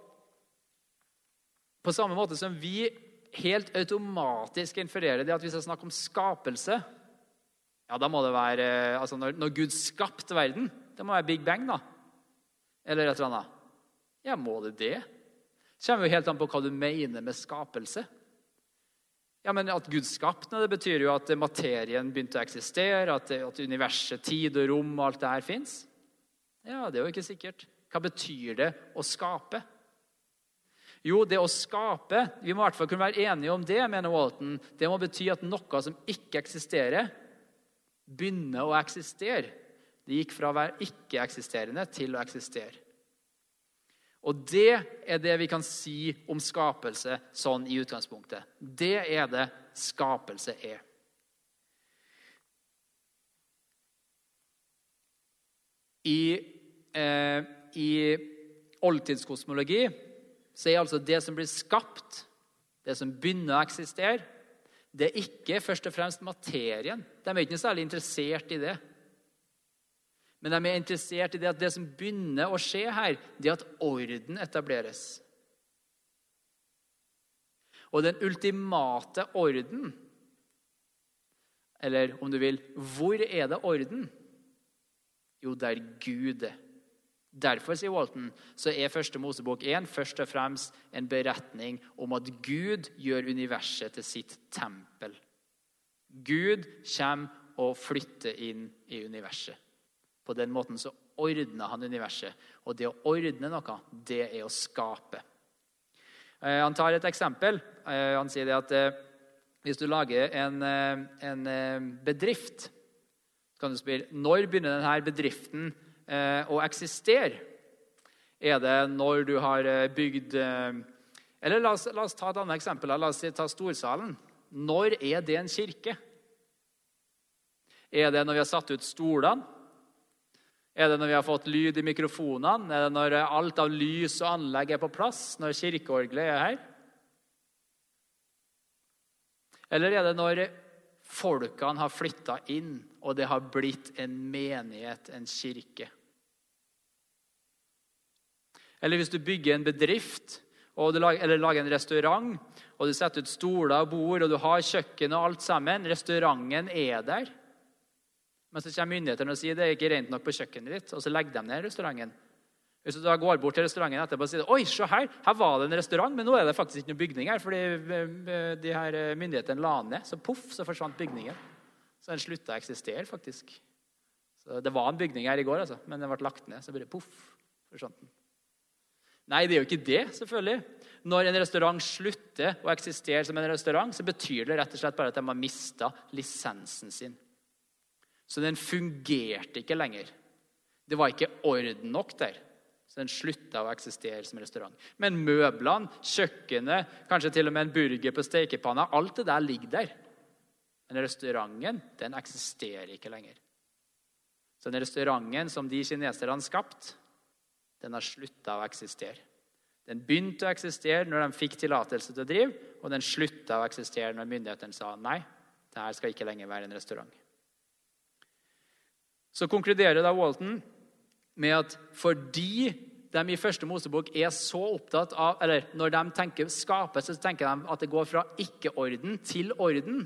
på samme måte som vi helt automatisk infererer det at hvis jeg snakker om skapelse, ja, da må det være altså når, når Gud skapte verden, det må være Big Bang, da. Eller et eller annet. Ja, må det det? Det kommer jo helt an på hva du mener med skapelse. Ja, men At Gud skapte det betyr jo at materien begynte å eksistere, at, at universet, tid og rom og alt det her fins. Ja, det er jo ikke sikkert. Hva betyr det å skape? Jo, det å skape Vi må i hvert fall kunne være enige om det, mener Walton. Det må bety at noe som ikke eksisterer, begynner å eksistere. Det gikk fra å være ikke-eksisterende til å eksistere. Og det er det vi kan si om skapelse sånn i utgangspunktet. Det er det skapelse er. I, eh, i oldtidskosmologi så er altså det som blir skapt, det som begynner å eksistere, det er ikke først og fremst materien. De er ikke særlig interessert i det. Men de er interessert i det at det som begynner å skje her, det er at orden etableres. Og den ultimate orden, eller om du vil, hvor er det orden? Jo, der Gud er. Derfor sier Walton, så er første Mosebok 1 først og fremst en beretning om at Gud gjør universet til sitt tempel. Gud kommer og flytter inn i universet. På den måten så ordner han universet. Og det å ordne noe, det er å skape. Eh, han tar et eksempel. Eh, han sier det at eh, hvis du lager en, en bedrift, så kan du spørre når begynner denne bedriften å eksistere? Er det når du har bygd Eller la oss, la oss ta et annet eksempel. La oss ta Storsalen. Når er det en kirke? Er det når vi har satt ut stolene? Er det når vi har fått lyd i mikrofonene? Er det når alt av lys og anlegg er på plass? Når kirkeorgelet er her? Eller er det når folkene har flytta inn, og det har blitt en menighet, en kirke. Eller hvis du bygger en bedrift lager, eller lager en restaurant, og du setter ut stoler og bord, og du har kjøkken og alt sammen Restauranten er der. Men så kommer myndighetene og sier det er ikke rent nok på kjøkkenet ditt, og så legger de ned restauranten. Hvis du da går bort til restauranten etterpå og sier Oi, se her, her var det en restaurant, men nå er det faktisk ikke noen bygning her. fordi eh, de her eh, myndighetene la ned. Så poff, så forsvant bygningen. Så den slutta å eksistere, faktisk. Så Det var en bygning her i går, altså, men den ble lagt ned. Så bare poff, forsvant den. Nei, det er jo ikke det, selvfølgelig. Når en restaurant slutter å eksistere som en restaurant, så betyr det rett og slett bare at de har mista lisensen sin. Så den fungerte ikke lenger. Det var ikke orden nok der. Så den slutta å eksistere som restaurant. Men møblene, kjøkkenet, kanskje til og med en burger på stekepanna, alt det der ligger der. Men restauranten den eksisterer ikke lenger. Så den restauranten som de kineserne skapte, den har slutta å eksistere. Den begynte å eksistere når de fikk tillatelse til å drive, og den slutta å eksistere når myndighetene sa nei, det her skal ikke lenger være en restaurant. Så konkluderer da Walton med at fordi de i første Mosebok er så opptatt av eller Når de tenker skapelse, så tenker de at det går fra ikke-orden til orden.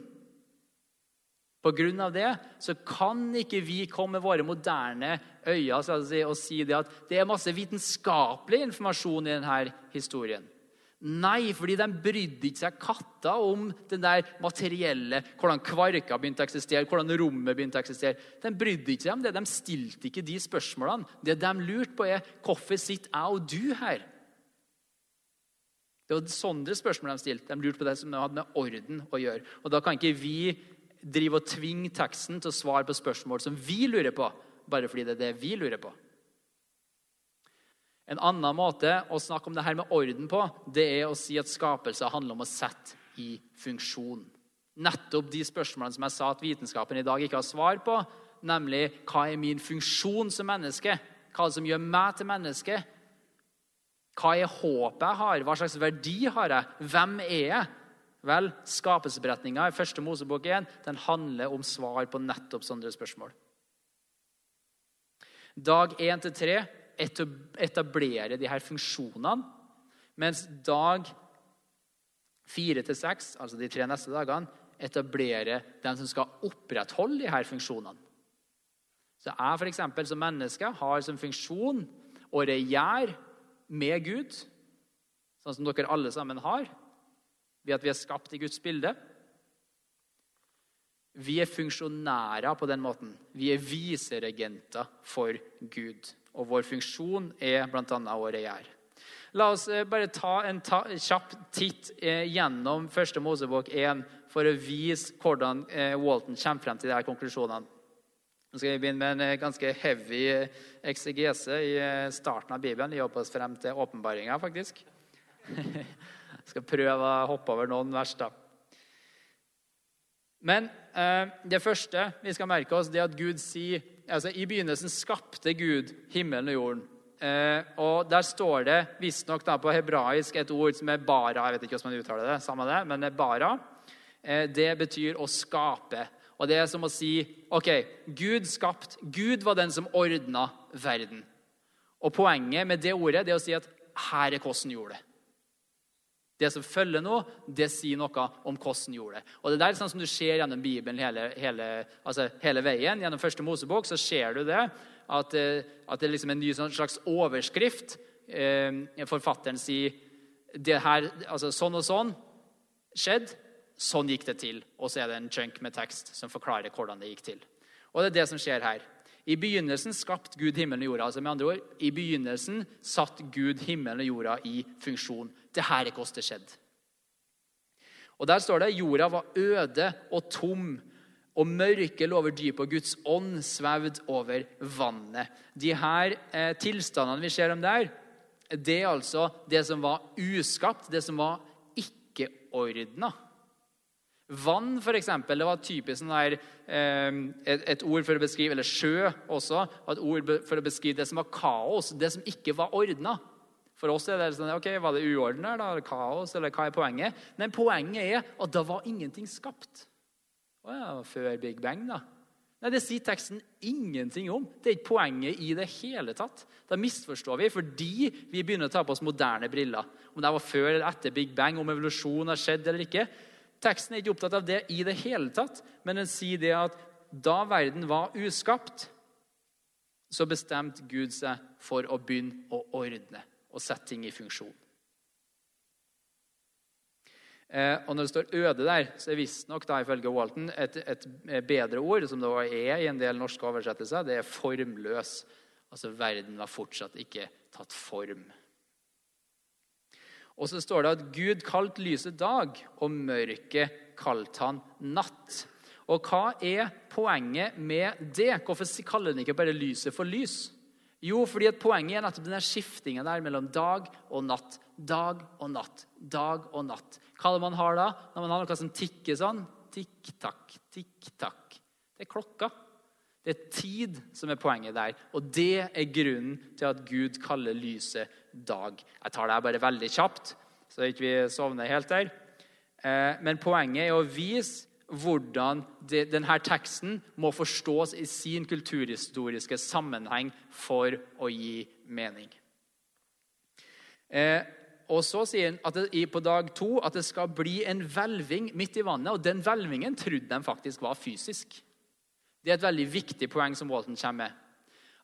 På grunn av det så kan ikke vi komme med våre moderne øyne si, og si det at det er masse vitenskapelig informasjon i denne historien. Nei, fordi de brydde ikke seg katta om den der materielle, hvordan kvarka begynte å eksistere, hvordan rommet begynte å eksistere. De brydde ikke seg om det. De stilte ikke de spørsmålene. Det de lurte på, er hvorfor sitter jeg og du her? Det var sånne spørsmål de stilte. De lurte på det som hadde med orden å gjøre. Og Da kan ikke vi drive og tvinge teksten til å svare på spørsmål som vi lurer på, bare fordi det er det vi lurer på. En annen måte å snakke om det her med orden på, det er å si at skapelse handler om å sette i funksjon. Nettopp de spørsmålene som jeg sa at vitenskapen i dag ikke har svar på, nemlig hva er min funksjon som menneske? Hva er det som gjør meg til menneske? Hva er håpet jeg har? Hva slags verdi har jeg? Hvem er jeg? Vel, skapelsesberetninga i første Mosebok 1 den handler om svar på nettopp sånne spørsmål. Dag 1-3 etablerer de her funksjonene, mens dag 4-6, altså de tre neste dagene, etablerer den som skal opprettholde de her funksjonene. Så jeg for eksempel, som menneske har som funksjon å regjere med Gud, sånn som dere alle sammen har ved at vi er skapt i Guds bilde. Vi er funksjonærer på den måten. Vi er viseregenter for Gud. Og vår funksjon er bl.a. å regjere. La oss eh, bare ta en ta, kjapp titt eh, gjennom første Mosebok 1 for å vise hvordan eh, Walton kommer frem til de her konklusjonene. Nå skal vi begynne med en eh, ganske heavy eh, eksegese i starten av Bibelen. Vi jobber oss frem til åpenbaringa, faktisk. Jeg skal prøve å hoppe over noen vers. da. Men eh, det første vi skal merke oss, det er at Gud sier altså I begynnelsen skapte Gud himmelen og jorden. Eh, og Der står det visstnok på hebraisk et ord som er bara. Jeg vet ikke hvordan man uttaler det, samme det, men bara. Eh, det betyr å skape. Og Det er som å si ok, Gud skapt. Gud var den som ordna verden. Og Poenget med det ordet det er å si at her er hvordan gjorde det. Det som følger nå, det sier noe om hvordan gjorde det. Og det er sånn som du ser gjennom Bibelen hele, hele, altså hele veien. Gjennom første Mosebok så ser du det. At, eh, at det er liksom en ny sånn slags overskrift. Eh, forfatteren sier det her, altså sånn og sånn skjedde. Sånn gikk det til. Og så er det en chunk med tekst som forklarer hvordan det gikk til. Og det er det som skjer her. I begynnelsen skapte Gud himmelen og jorda. altså med andre ord, I begynnelsen satt Gud himmelen og jorda i funksjon. Det her er hvordan det skjedde. Og Der står det jorda var øde og tom, og mørket lå over dypet, og Guds ånd svevd over vannet. De her eh, tilstandene vi ser om der, det er altså det som var uskapt, det som var ikke-ordna. Vann, eksempel, det var typisk sånn der, eh, et, et, ord for å beskrive Eller sjø også. Et ord for å beskrive det som var kaos, det som ikke var ordna. For oss er det sånn ok, Var det uorden der? da? Kaos? Eller hva er poenget? Men poenget er at da var ingenting skapt. Å ja, før Big Bang, da? Nei, Det sier teksten ingenting om. Det er ikke poenget i det hele tatt. Da misforstår vi fordi vi begynner å ta på oss moderne briller. Om det var før eller etter Big Bang, om evolusjon har skjedd eller ikke. Teksten er ikke opptatt av det i det hele tatt, men den sier det at da verden var uskapt, så bestemte Gud seg for å begynne å ordne og sette ting i funksjon. Eh, og Når det står 'øde' der, så er visstnok ifølge Walton et, et bedre ord, som det er i en del norske oversettelser, det er 'formløs'. Altså verden var fortsatt ikke tatt form. Og så står det at Gud kalte lyset dag, og mørket kalte han natt. Og hva er poenget med det? Hvorfor kaller den ikke bare lyset for lys? Jo, fordi at poenget er nettopp denne skiftinga der mellom dag og natt. Dag og natt, dag og natt. Hva er det man har da? Når man har noe som tikker sånn? Tikk-takk, tikk-takk. Det er klokka. Det er tid som er poenget der. Og det er grunnen til at Gud kaller lyset dag. Jeg tar det her bare veldig kjapt, så ikke vi sovner helt der. Eh, men poenget er å vise hvordan denne teksten må forstås i sin kulturhistoriske sammenheng for å gi mening. Eh, og Så sier han at det, på dag to at det skal bli en hvelving midt i vannet. og Den hvelvingen trodde de faktisk var fysisk. Det er et veldig viktig poeng som Walton kommer med.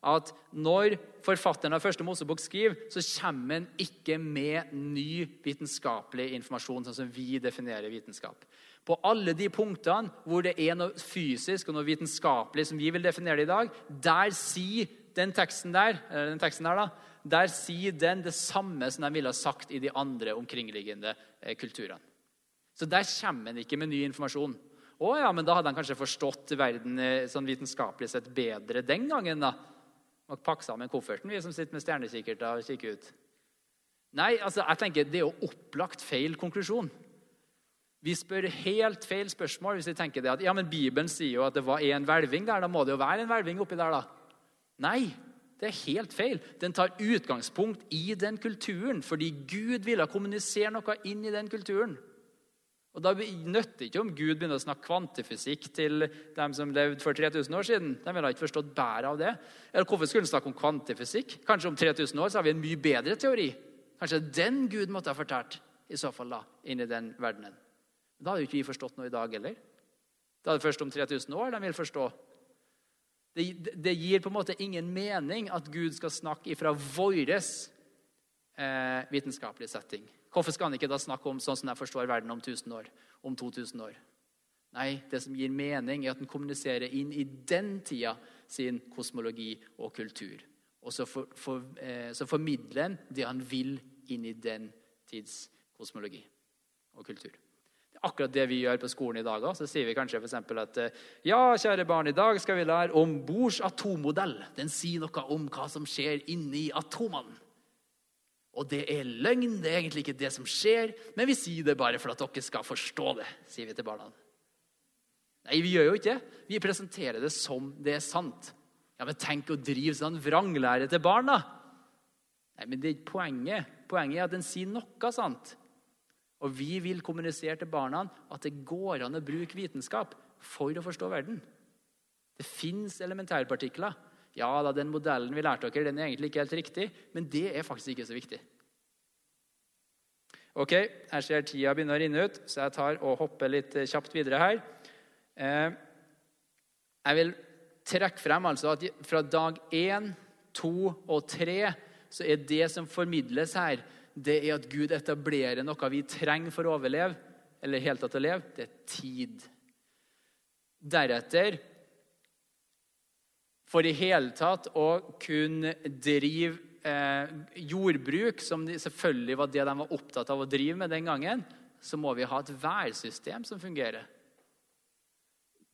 At når forfatteren av første Mosebok skriver, så kommer han ikke med ny vitenskapelig informasjon, sånn som vi definerer vitenskap. På alle de punktene hvor det er noe fysisk og noe vitenskapelig som vi vil definere det i dag, der sier den teksten der, den teksten der, da, der sier den det samme som de ville ha sagt i de andre omkringliggende eh, kulturene. Så der kommer han ikke med ny informasjon. Å ja, men da hadde han kanskje forstått verden eh, sånn vitenskapelig sett bedre den gangen. da. Må pakke sammen kofferten, vi som sitter med stjernekikkerter og kikker ut. Nei, altså, jeg tenker det er jo opplagt feil konklusjon. Vi spør helt feil spørsmål hvis vi tenker det at ja, men Bibelen sier jo at det var en hvelving der. Da må det jo være en hvelving oppi der, da. Nei, det er helt feil. Den tar utgangspunkt i den kulturen fordi Gud ville kommunisere noe inn i den kulturen. Og Da nytter det ikke om Gud begynner å snakke kvantefysikk til dem som levde for 3000 år siden. De ville ikke forstått bæret av det. Eller Hvorfor skulle han snakke om kvantefysikk? Kanskje om 3000 år så har vi en mye bedre teori. Kanskje den Gud måtte ha fortalt i så fall da, inn i den verdenen. Da hadde jo ikke vi forstått noe i dag heller. Da er det først om 3000 år de vil forstå. Det, det, gir på en måte ingen mening at Gud skal snakke ifra vår eh, vitenskapelig setting. Hvorfor skal han ikke da snakke om sånn som jeg forstår verden om 1000 år? Om 2000 år? Nei, det som gir mening, er at han kommuniserer inn i den tida sin kosmologi og kultur. Og så, for, for, eh, så formidler han det han vil inn i den tids kosmologi og kultur. Det er akkurat det vi gjør på skolen i dag òg. Så sier vi kanskje for at eh, ja, kjære barn, i dag skal vi lære om Bohrs atommodell. Den sier noe om hva som skjer inni atomene. Og det er løgn, det er egentlig ikke det som skjer, men vi sier det bare for at dere skal forstå det, sier vi til barna. Nei, vi gjør jo ikke det. Vi presenterer det som det er sant. Ja, Men tenk å drive sånn vranglære til barn, da! Nei, men det er ikke poenget. Poenget er at den sier noe sant. Og vi vil kommunisere til barna at det går an å bruke vitenskap for å forstå verden. Det fins elementærpartikler. Ja da, den modellen vi lærte dere, den er egentlig ikke helt riktig, men det er faktisk ikke så viktig. Ok, Jeg ser tida begynner å rinne ut, så jeg tar og hopper litt kjapt videre her. Eh, jeg vil trekke frem altså at fra dag én, to og tre så er det som formidles her, det er at Gud etablerer noe vi trenger for å overleve, eller helt tatt å leve. Det er tid. Deretter for i hele tatt å kunne drive eh, jordbruk, som selvfølgelig var det de var opptatt av å drive med den gangen, så må vi ha et værsystem som fungerer.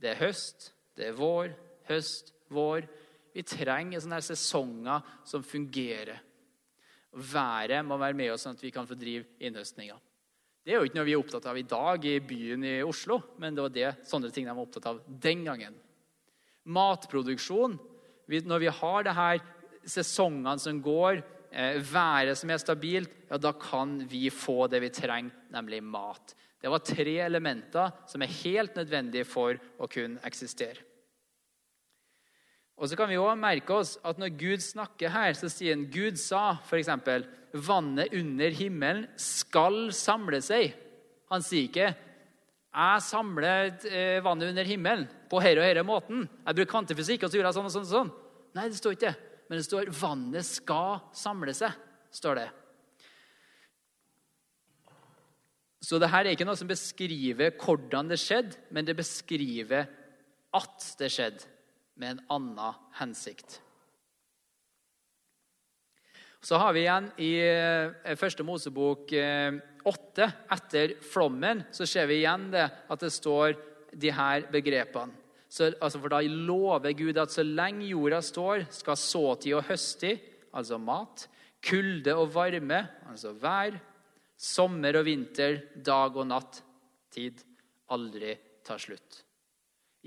Det er høst, det er vår, høst, vår. Vi trenger sånne sesonger som fungerer. Været må være med oss sånn at vi kan få drive innhøstninga. Det er jo ikke noe vi er opptatt av i dag i byen i Oslo, men det var det, sånne ting de var opptatt av den gangen matproduksjon Når vi har det her sesongene som går, eh, været som er stabilt, ja, da kan vi få det vi trenger, nemlig mat. Det var tre elementer som er helt nødvendige for å kunne eksistere. Og så kan vi også merke oss at Når Gud snakker her, så sier han Gud sa f.eks.: Vannet under himmelen skal samle seg. Han sier ikke jeg samler eh, vannet under himmelen på herre og herre måten. Jeg bruker kvantefysikk, og så gjør jeg sånn og sånn. og sånn. Nei, det står ikke det. Men det står 'vannet skal samle seg'. står det. Så det her er ikke noe som beskriver hvordan det skjedde, men det beskriver at det skjedde med en annen hensikt. Så har vi igjen i eh, første Mosebok eh, åtte, etter flommen, så ser vi igjen det at det står de her begrepene. Så, altså for Da lover Gud at så lenge jorda står, skal såtid og høsttid, altså mat, kulde og varme, altså vær, sommer og vinter, dag og natt, tid, aldri ta slutt.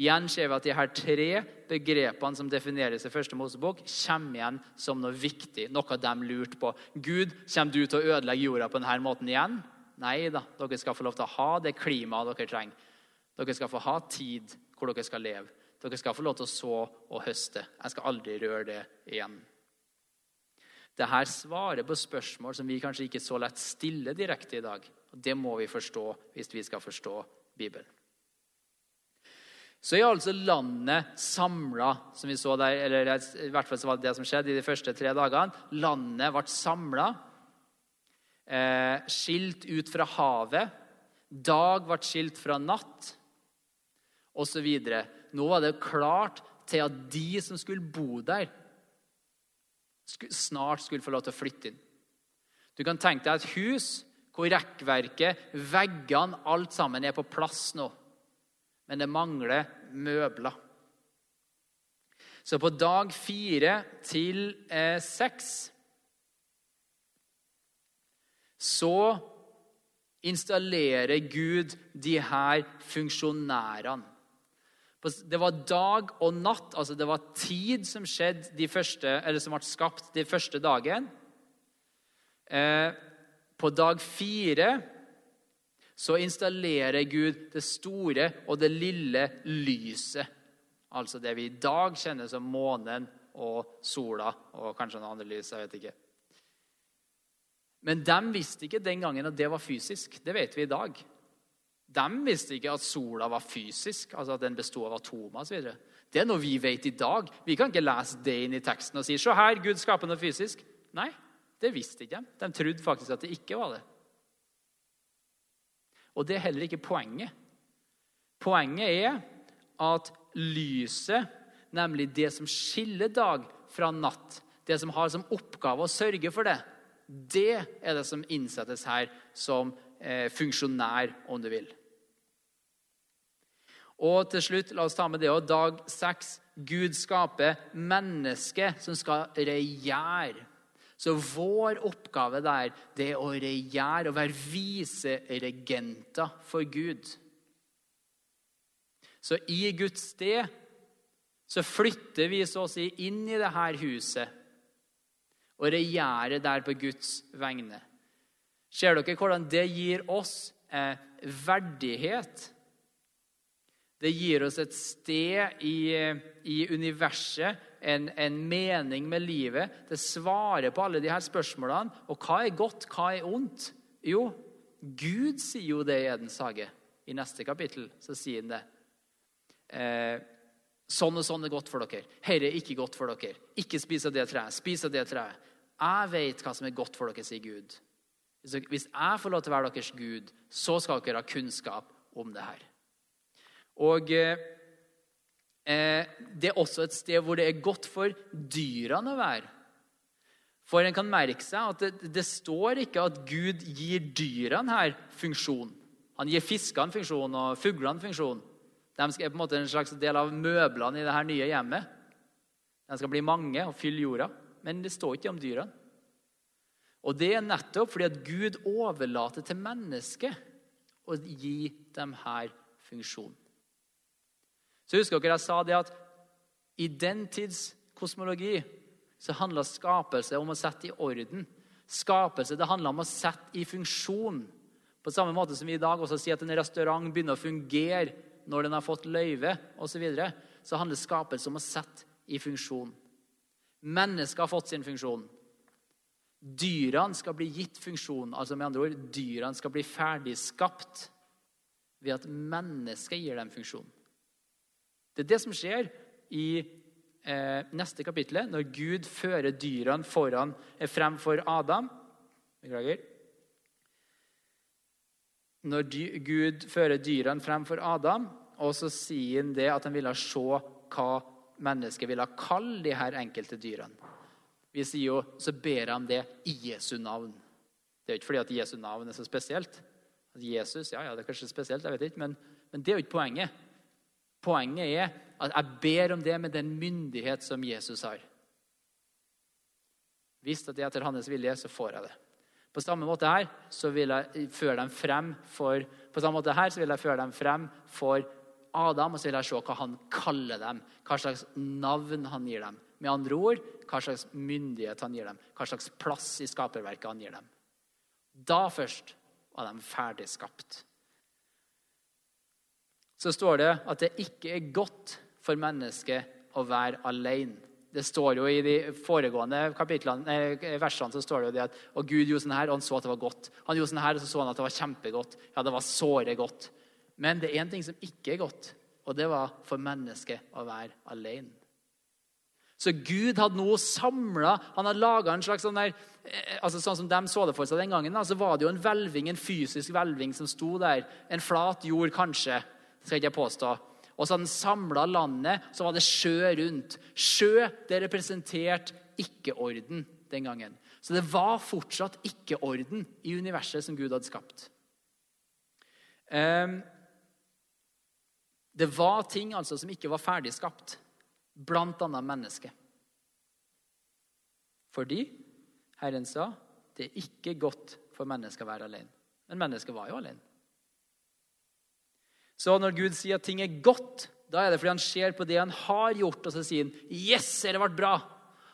Igjen ser vi at de her tre begrepene som defineres i første Mosebok, kommer igjen som noe viktig, noe de lurte på. Gud, kommer du til å ødelegge jorda på denne måten igjen? Nei da, dere skal få lov til å ha det klimaet dere trenger. Dere skal få ha tid hvor dere skal leve. Dere skal få lov til å så og høste. Jeg skal aldri røre det igjen. Dette svarer på spørsmål som vi kanskje ikke så lett stiller direkte i dag. Og Det må vi forstå hvis vi skal forstå Bibelen. Så er altså landet samla, som vi så der, eller i hvert fall så var det det som skjedde i de første tre dagene. Landet ble samla, eh, skilt ut fra havet. Dag ble skilt fra natt, osv. Nå var det klart til at de som skulle bo der, snart skulle få lov til å flytte inn. Du kan tenke deg et hus hvor rekkverket, veggene, alt sammen er på plass nå men det mangler møbler. Så på dag fire til eh, seks så installerer Gud de her funksjonærene. Det var dag og natt, altså det var tid som skjedde de første, eller som ble skapt de første dagen. Eh, på dag fire så installerer Gud det store og det lille lyset. Altså det vi i dag kjenner som månen og sola og kanskje noen andre lys. jeg vet ikke. Men de visste ikke den gangen at det var fysisk. Det vet vi i dag. De visste ikke at sola var fysisk, altså at den bestod av atomer osv. Det er noe vi vet i dag. Vi kan ikke lese det inn i teksten og si se her, Gud skaper noe fysisk. Nei, det visste ikke de. De trodde faktisk at det ikke var det. Og det er heller ikke poenget. Poenget er at lyset, nemlig det som skiller dag fra natt, det som har som oppgave å sørge for det, det er det som innsettes her som eh, funksjonær, om du vil. Og til slutt, la oss ta med det òg. Dag seks. Gud skaper mennesket som skal regjere. Så vår oppgave der det er å regjere og være viseregenter for Gud. Så i Guds sted så flytter vi så å si inn i dette huset og regjerer der på Guds vegne. Ser dere hvordan det gir oss eh, verdighet? Det gir oss et sted i, i universet en, en, mening med livet. Det svarer på alle de her spørsmålene. Og hva er godt, hva er ondt? Jo, Gud sier jo det i Edens hage. I neste kapittel så sier han det. Eh, sånn og sånn er godt for dere. Herre er ikke godt for dere. Ikke spis av det treet. Spis av det treet. Jeg vet hva som er godt for dere, sier Gud. Hvis jeg får lov til å være deres Gud, så skal dere ha kunnskap om det her. Og eh, det er også et sted hvor det er godt for dyrene å være. For en kan merke seg at det, det står ikke at Gud gir dyrene her funksjon. Han gir fiskene funksjon og fuglene funksjon. De er på en måte en slags del av møblene i det her nye hjemmet. De skal bli mange og fylle jorda. Men det står ikke om dyrene. Og det er nettopp fordi at Gud overlater til mennesket å gi dem her funksjon. Så husker dere jeg sa det at i den tids kosmologi så handla skapelse om å sette i orden. Skapelse det handla om å sette i funksjon. På samme måte som vi i dag også sier at en restaurant begynner å fungere når den har fått løyve osv., så, videre, så handler skapelse om å sette i funksjon. Mennesket har fått sin funksjon. Dyrene skal bli gitt funksjon. altså med andre ord, Dyrene skal bli ferdigskapt ved at mennesket gir dem funksjon. Det er det som skjer i eh, neste kapittel, når Gud fører dyrene foran, fremfor frem for Adam. Beklager. Når dy, Gud fører dyrene frem for Adam, og så sier han det at han ville se hva mennesket ville kalle de her enkelte dyrene. Vi sier jo, så ber han det i Jesu navn. Det er jo ikke fordi at Jesu navn er så spesielt. At Jesus, ja, ja, det er kanskje spesielt, jeg vet ikke, men, men det er jo ikke poenget. Poenget er at jeg ber om det med den myndighet som Jesus har. Hvis det er etter hans vilje, så får jeg det. På samme måte her så vil jeg føre dem frem for, på samme måte her så vil jeg føre dem frem for Adam, og så vil jeg se hva han kaller dem. Hva slags navn han gir dem. Med andre ord, hva slags myndighet han gir dem. Hva slags plass i skaperverket han gir dem. Da først var de ferdig skapt. Så står det at det ikke er godt for mennesket å være alene. Det står jo I de foregående versene så står det jo det at og Gud gjorde sånn her, og han så at det var godt. Han gjorde sånn her, og så så han at det var kjempegodt. Ja, det var såre godt. Men det er én ting som ikke er godt, og det var for mennesket å være alene. Så Gud hadde nå samla Han hadde laga en slags sånn der eh, altså Sånn som de så det for seg den gangen, så var det jo en hvelving, en fysisk hvelving som sto der. En flat jord, kanskje. Skal ikke jeg påstå. Og så han samla landet, så var det sjø rundt. Sjø det representerte ikke-orden den gangen. Så det var fortsatt ikke-orden i universet som Gud hadde skapt. Um, det var ting altså som ikke var ferdig skapt, bl.a. mennesket. Fordi Herren sa det er ikke godt for mennesket å være alene. Men mennesket var jo alene. Så når Gud sier at ting er godt, da er det fordi han ser på det han har gjort, og så sier han 'Yes, det ble bra'.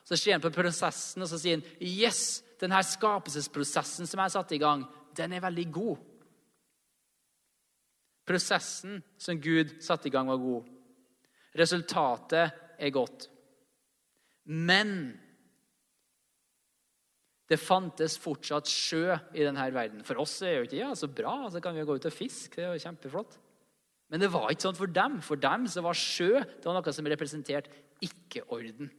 Så ser han på prosessen, og så sier han 'Yes, denne skapelsesprosessen som jeg har satt i gang, den er veldig god'. Prosessen som Gud satte i gang, var god. Resultatet er godt. Men det fantes fortsatt sjø i denne verden. For oss er jo ikke ja, så bra. Så kan vi gå ut og fiske. Det er jo kjempeflott. Men det var ikke sånn for dem. For dem så var sjø det var noe som representerte ikke-orden.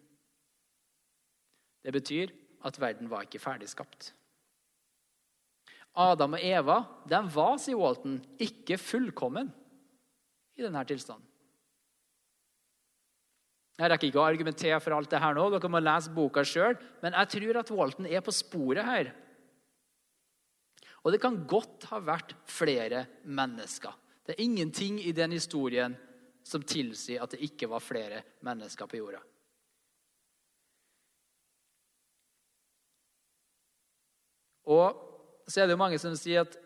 Det betyr at verden var ikke ferdigskapt. Adam og Eva de var, sier Walton, ikke fullkommen i denne tilstanden. Jeg rekker ikke å argumentere for alt det her nå, dere må lese boka sjøl, men jeg tror at Walton er på sporet her. Og det kan godt ha vært flere mennesker. Det er ingenting i den historien som tilsier at det ikke var flere mennesker på jorda. Og så er det jo mange som sier at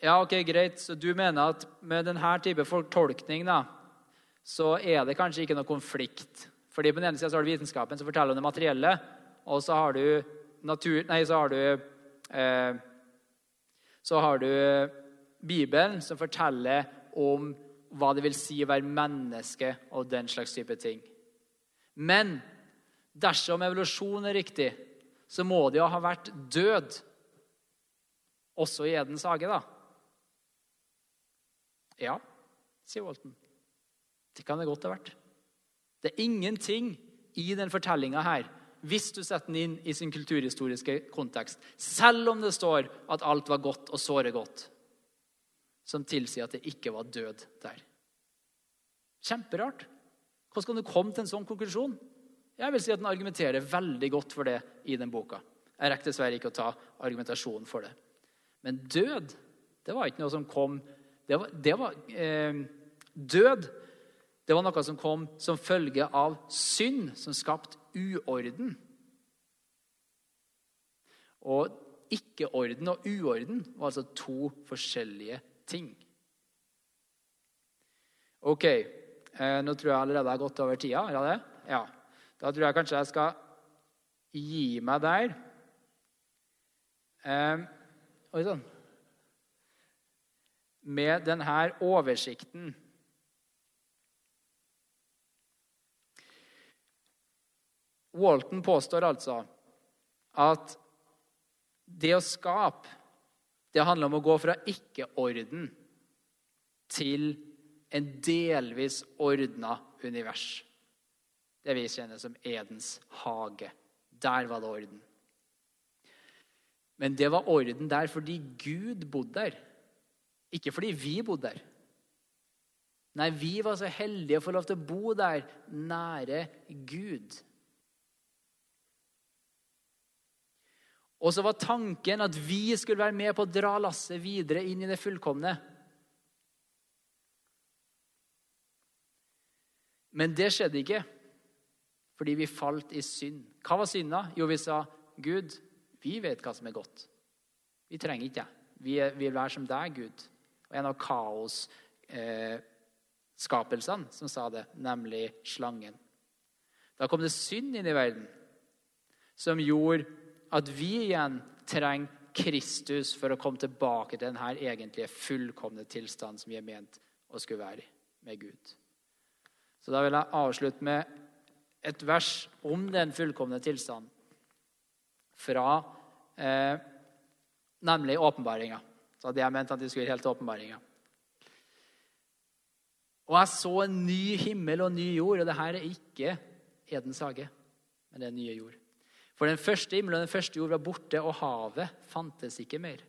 ja, ok, greit, så du mener at med denne type fortolkning da, så er det kanskje ikke noe konflikt. Fordi På den ene sida har du vitenskapen som forteller om det materielle, og så har du natur... Nei, så har du eh, Så har du Bibelen, som forteller om hva det vil si å være menneske og den slags type ting. Men dersom evolusjon er riktig, så må det jo ha vært død også i Edens hage, da. Ja, sier Walton. Det kan det godt ha vært. Det er ingenting i den fortellinga her, hvis du setter den inn i sin kulturhistoriske kontekst, selv om det står at alt var godt og såre godt, som tilsier at det ikke var død der. Kjemperart. Hvordan kan du komme til en sånn konklusjon? Jeg vil si at Den argumenterer veldig godt for det i den boka. Jeg rekker dessverre ikke å ta argumentasjonen for det. Men død, det var ikke noe som kom det var, det var eh, Død det var noe som kom som følge av synd, som skapte uorden. Og ikke-orden og uorden var altså to forskjellige ting. Ok, eh, nå tror jeg allerede jeg har gått over tida. Er det? Ja. Da tror jeg kanskje jeg skal gi meg der. Eh, Oi sann. Med denne oversikten Walton påstår altså at det å skape det handler om å gå fra ikke-orden til en delvis ordna univers. Det vi kjenner som Edens hage. Der var det orden. Men det var orden der fordi Gud bodde der. Ikke fordi vi bodde der. Nei, vi var så heldige å få lov til å bo der, nære Gud. Og så var tanken at vi skulle være med på å dra lasset videre inn i det fullkomne. Men det skjedde ikke fordi vi falt i synd. Hva var synda? Jo, vi sa, 'Gud, vi vet hva som er godt. Vi trenger ikke det. Vi vil være som deg, Gud.' Og en av kaosskapelsene eh, som sa det, nemlig slangen. Da kom det synd inn i verden som gjorde at vi igjen trenger Kristus for å komme tilbake til denne egentlige fullkomne tilstanden som vi er ment å skulle være med Gud. Så da vil jeg avslutte med et vers om den fullkomne tilstanden fra eh, nemlig åpenbaringa. Så hadde jeg ment at de skulle helt til åpenbaringa. Og jeg så en ny himmel og en ny jord, og det her er ikke Edens hage, men det er nye jord. For den første himmelen og den første jord var borte, og havet fantes ikke mer.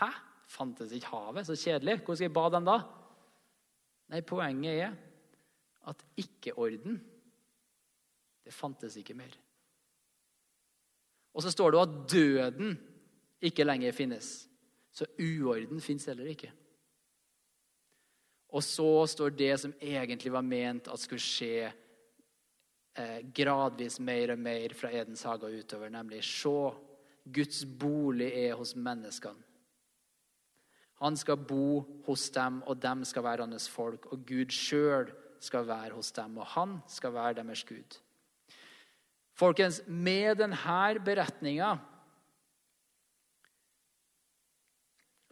Hæ? Fantes ikke havet? Så kjedelig. Hvor skal jeg bade den da? Nei, poenget er at ikke-orden, det fantes ikke mer. Og så står det at døden ikke lenger finnes. Så uorden fins heller ikke. Og så står det som egentlig var ment at skulle skje gradvis mer og mer fra Edens hage utover, nemlig se, Guds bolig er hos menneskene. Han skal bo hos dem, og dem skal være hans folk. Og Gud sjøl skal være hos dem, og han skal være deres Gud. Folkens, med denne beretninga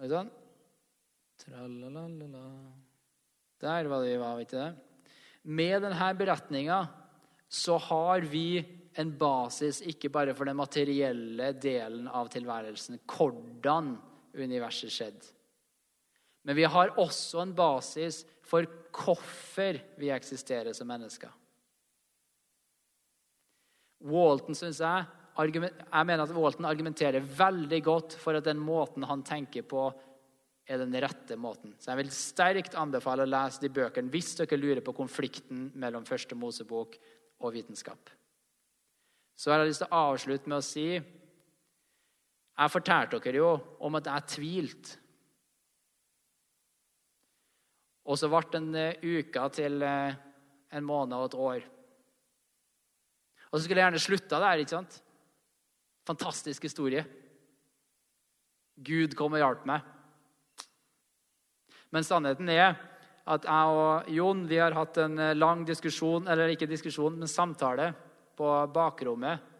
sånn. Der var det vi var, vet du det? Med denne beretninga så har vi en basis ikke bare for den materielle delen av tilværelsen, hvordan universet skjedde. Men vi har også en basis for hvorfor vi eksisterer som mennesker. Walton synes jeg, jeg mener at Walton argumenterer veldig godt for at den måten han tenker på, er den rette måten. Så Jeg vil sterkt anbefale å lese de bøkene hvis dere lurer på konflikten mellom Første Mosebok og vitenskap. Så har jeg lyst til å avslutte med å si Jeg fortalte dere jo om at jeg tvilte. Og så ble den en uka til eh, en måned og et år. Og så skulle jeg gjerne slutta der. ikke sant? Fantastisk historie. Gud kom og hjalp meg. Men sannheten er at jeg og Jon vi har hatt en eh, lang diskusjon, eller ikke diskusjon, men samtale på bakrommet.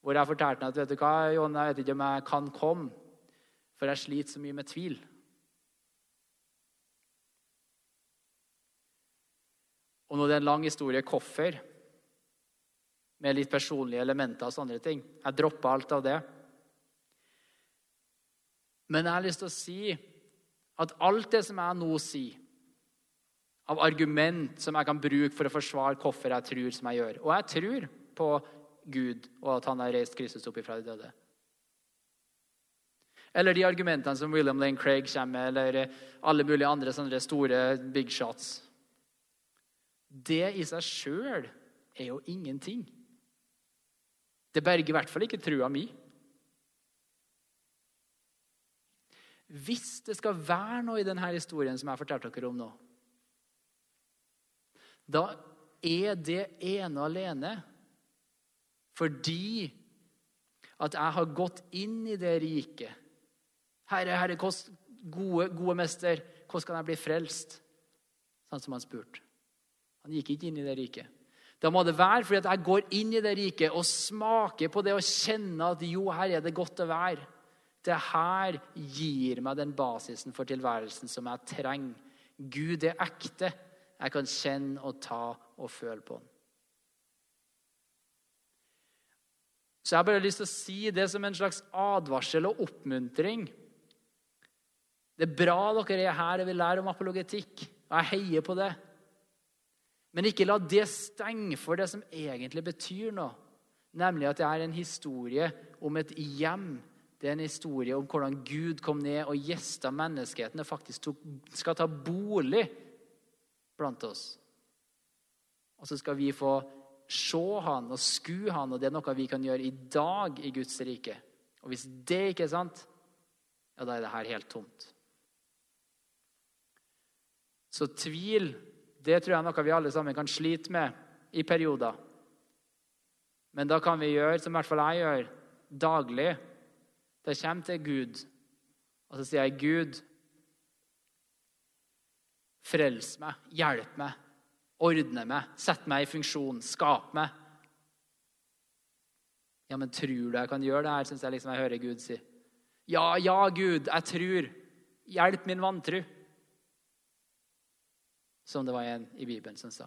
Hvor jeg fortalte ham at vet du hva, Jon, jeg vet ikke om jeg kan komme, for jeg sliter så mye med tvil. Og nå er det en lang historie hvorfor med litt personlige elementer og sånne ting. Jeg droppa alt av det. Men jeg har lyst til å si at alt det som jeg nå sier, av argument som jeg kan bruke for å forsvare hvorfor jeg tror som jeg gjør Og jeg tror på Gud og at han har reist Kristus opp ifra de døde. Eller de argumentene som William Lane Craig kommer med, eller alle mulige andre sånne store big shots. Det i seg sjøl er jo ingenting. Det berger i hvert fall ikke trua mi. Hvis det skal være noe i denne historien som jeg fortalte dere om nå, da er det ene og alene fordi at jeg har gått inn i det riket. Herre, herre, gode, gode mester, hvordan kan jeg bli frelst? Sånn som han spurte. Han gikk ikke inn i det riket. Da må det være fordi at jeg går inn i det riket og smaker på det og kjenner at jo, her er det godt å være. Det her gir meg den basisen for tilværelsen som jeg trenger. Gud er ekte. Jeg kan kjenne og ta og føle på den. Så jeg har bare lyst til å si det som en slags advarsel og oppmuntring. Det er bra dere er her og vil lære om apologetikk, og jeg heier på det. Men ikke la det stenge for det som egentlig betyr noe. Nemlig at det er en historie om et hjem. Det er en historie om hvordan Gud kom ned og gjesta menneskeheten og faktisk tok, skal ta bolig blant oss. Og så skal vi få se han og skue han, og det er noe vi kan gjøre i dag i Guds rike. Og hvis det ikke er sant, ja, da er det her helt tomt. Så tvil, det tror jeg er noe vi alle sammen kan slite med i perioder. Men da kan vi gjøre som i hvert fall jeg gjør, daglig. Da kommer til Gud, og så sier jeg, 'Gud, frels meg, hjelp meg, ordne meg, sett meg i funksjon, skap meg.' Ja, men tror du jeg kan gjøre det her, syns jeg liksom jeg hører Gud si. Ja, ja, Gud, jeg tror. Hjelp min vantru. Som det var en i Bibelen som sa.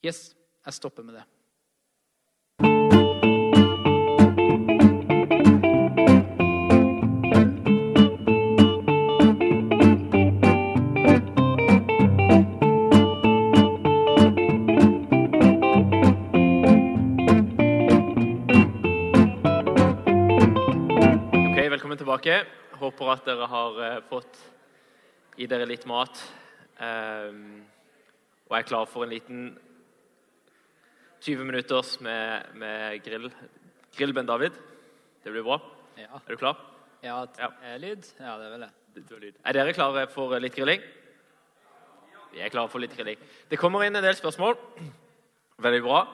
Yes, jeg stopper med det. Tilbake. Håper at dere har eh, fått i dere litt mat. Ehm, og er klar for en liten 20 minutters med, med grill. Grill, Ben David. Det blir bra. Ja, Er du klar? ja, Ja. er lyd? Ja, det er vel det. Lyd. Er dere klare for litt grilling? Vi er klare for litt grilling. Det kommer inn en del spørsmål. Veldig bra.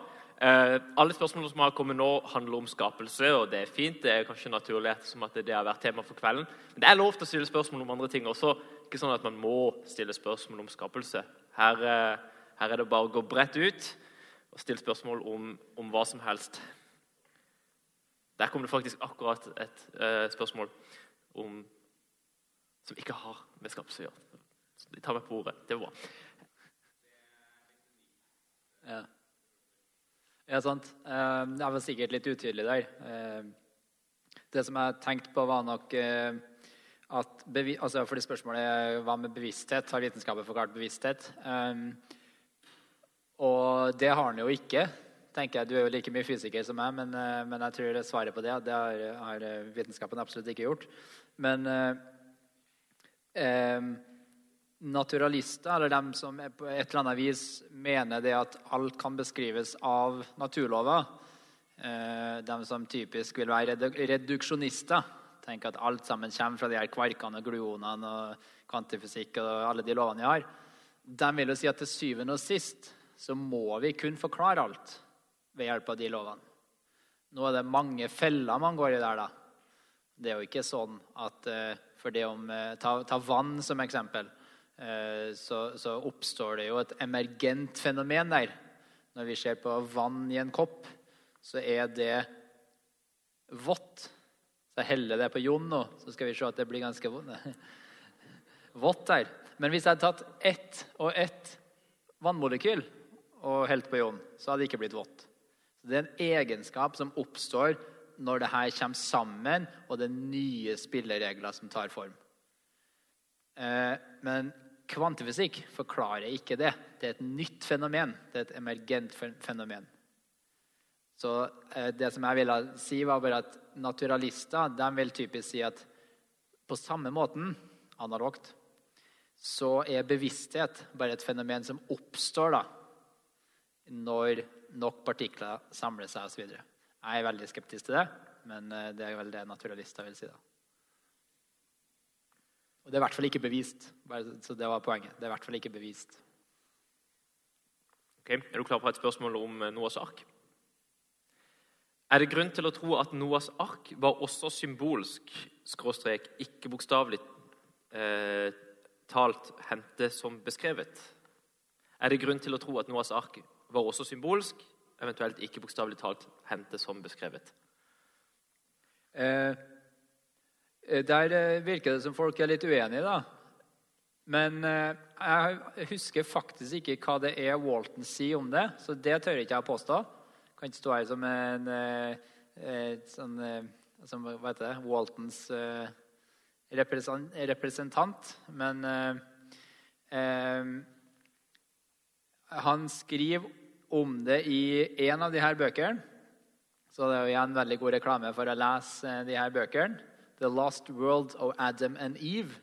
Eh, alle spørsmålene som har kommet nå, handler om skapelse, og det er fint. Det er kanskje naturlig ettersom at det har vært tema for kvelden. Men det er lov til å stille spørsmål om andre ting også. Ikke sånn at man må stille spørsmål om skapelse. Her, eh, her er det bare å gå bredt ut og stille spørsmål om, om hva som helst. Der kom det faktisk akkurat et eh, spørsmål om som ikke har med skapelse å gjøre. Så de tar meg på ordet. Det var bra. Ja. Ja, sant. Eh, Jeg var sikkert litt utydelig der. Eh, Det som jeg tenkte på, var nok eh, at altså Fordi spørsmålet hva med bevissthet? Har vitenskapen forklart bevissthet? Eh, Og det har den jo ikke. tenker jeg. Du er jo like mye fysiker som meg, men, eh, men jeg tror svaret på det det har, har eh, vitenskapen absolutt ikke gjort. Men eh, eh, naturalister, eller dem som på et eller annet vis mener det at alt kan beskrives av naturlover, De som typisk vil være reduksjonister, tenker at alt sammen kommer fra de her kvarkene og gluonene og kvantifysikk og alle de lovene de har, de vil jo si at til syvende og sist så må vi kun forklare alt ved hjelp av de lovene. Nå er det mange feller man går i der, da. Det er jo ikke sånn at eh, for det om eh, ta, ta vann som eksempel, eh, så, så oppstår det jo et emergent fenomen der. Når vi ser på vann i en kopp, så er det vått. Så jeg heller det på Jon nå, så skal vi se at det blir ganske vått der. Men hvis jeg hadde tatt ett og ett vannmolekyl og helt på Jon, så hadde det ikke blitt vått. Så Det er en egenskap som oppstår når det her kommer sammen, og det er nye spilleregler som tar form. Eh, Men kvantifysikk forklarer ikke det. Det er et nytt fenomen. Det er et emergent fenomen. Så eh, det som jeg ville si, var bare at naturalister de vil typisk si at på samme måten, analogt, så er bevissthet bare et fenomen som oppstår da, når nok partikler samler seg osv. Jeg er veldig skeptisk til det, men eh, det er vel det naturalister vil si. da. Og det er i hvert fall ikke bevist. Så det var poenget. Det er i hvert fall ikke bevist. Ok, Er du klar på et spørsmål om eh, Noas ark? Er det grunn til å tro at Noas ark var også symbolsk, skråstrek, ikke bokstavelig eh, talt hente som beskrevet? Er det grunn til å tro at Noas ark var også symbolsk, eventuelt ikke bokstavelig talt hente som beskrevet? Eh, der eh, virker det som folk er litt uenige, da. Men eh, jeg husker faktisk ikke hva det er Walton sier om det, så det tør ikke jeg påstå. Kan ikke stå her som en eh, eh, sånn eh, som, Hva heter det? Waltons eh, representant. Men eh, eh, han skriver om det i en av de her bøkene. Så det er jo igjen veldig god reklame for å lese eh, de her bøkene. The Lost World of Adam and Eve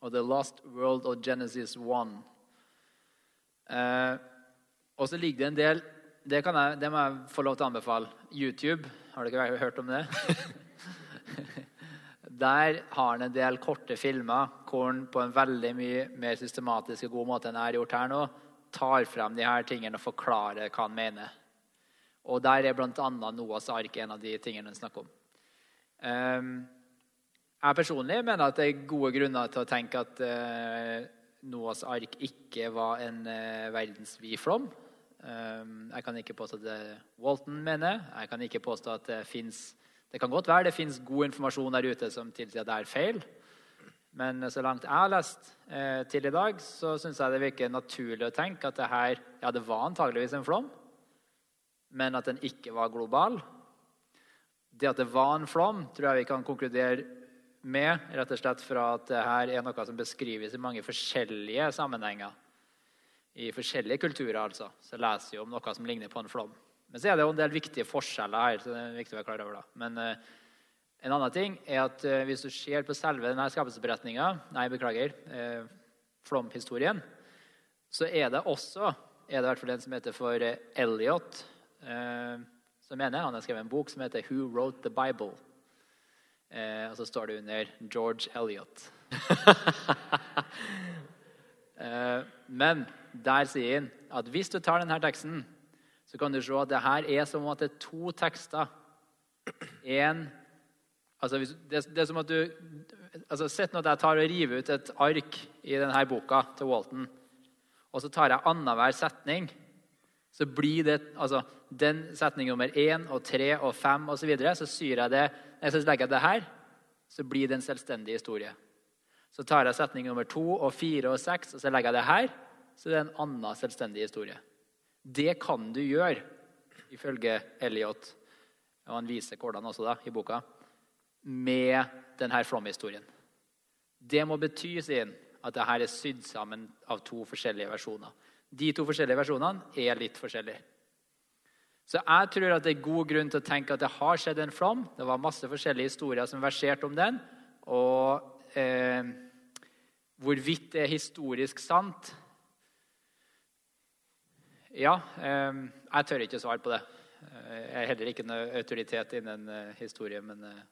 og The Lost World of Genesis 1. Eh, Og så ligger det en del det, jeg, det må jeg få lov til å anbefale. YouTube. Har dere hørt om det? Der har han en del korte filmer hvor han på en veldig mye mer systematisk og god måte enn jeg har gjort her nå, tar frem de her tingene og forklarer hva han mener. Og der er bl.a. Noahs ark en av de tingene han snakker om. Um, jeg personlig mener at det er gode grunner til å tenke at uh, Noahs ark ikke var en uh, verdensvid flom. Um, jeg kan ikke påstå at det Walton mener. Jeg kan ikke påstå at det fins Det kan godt være det fins god informasjon der ute som tilsier at det er feil. Men så langt jeg har lest eh, til i dag, så syns jeg det virker naturlig å tenke at det her Ja, det var antageligvis en flom, men at den ikke var global. Det at det var en flom, tror jeg vi kan konkludere med rett og slett fra at dette er noe som beskrives i mange forskjellige sammenhenger. I forskjellige kulturer, altså. Så leser vi om noe som ligner på en flom. Men så er det jo en del viktige forskjeller her. så det er viktig å være klar over da. Men uh, en annen ting er at uh, hvis du ser på selve denne skapelsesberetninga, nei, beklager, uh, flomhistorien, så er det også er det i hvert fall en som heter for Elliot, som mener han har skrevet en bok som heter 'Who Wrote the Bible'. Eh, og så står det under George Elliot. Eh, men der sier han at hvis du tar denne teksten, så kan du se at det her er som at det er to tekster. En, altså det, det, er som at du altså Sett nå at jeg tar og river ut et ark i denne boka til Walton, og så tar jeg annenhver setning. Så blir det altså, den setning nummer én og tre og fem osv. Så, videre, så syr jeg det, så legger jeg det her, så blir det en selvstendig historie. Så tar jeg setning nummer to og fire og seks, og så legger jeg det her. Så det er en annen selvstendig historie. Det kan du gjøre, ifølge Elliot, og han viser hvordan også da, i boka, med denne flomhistorien. Det må bety sin, at dette er sydd sammen av to forskjellige versjoner. De to forskjellige versjonene er litt forskjellige. Så jeg tror at det er god grunn til å tenke at det har skjedd en flom. Det var masse forskjellige historier som verserte om den. Og eh, hvorvidt det er historisk sant Ja, eh, jeg tør ikke svare på det. Eh, jeg er heller ikke noe autoritet innen eh, historie, men eh,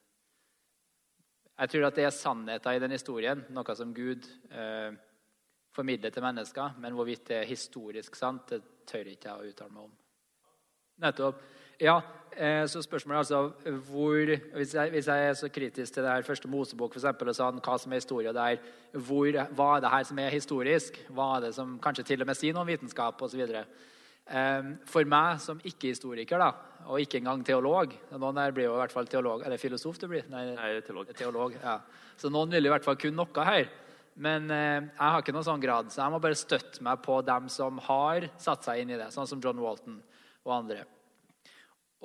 jeg tror at det er sannheten i den historien, noe som Gud eh, formidler til mennesker. Men hvorvidt det er historisk sant, det tør ikke jeg å uttale meg om. Nettopp. Ja, eh, så spørsmålet er altså hvor, hvis jeg, hvis jeg, er så kritisk til det her første Mosebok for eksempel, og sånn, hva som er historie der, hvor, hva er det her som er historisk? Hva er det som kanskje til og med sier noe om vitenskap osv.? Eh, for meg som ikke-historiker, da, og ikke engang teolog Noen her blir jo i hvert fall teolog. Er det filosof du blir? Nei, Nei teolog. teolog ja. Så noen vil i hvert fall kunne noe her. Men eh, jeg har ikke noen sånn grad, så jeg må bare støtte meg på dem som har satt seg inn i det, sånn som John Walton og andre.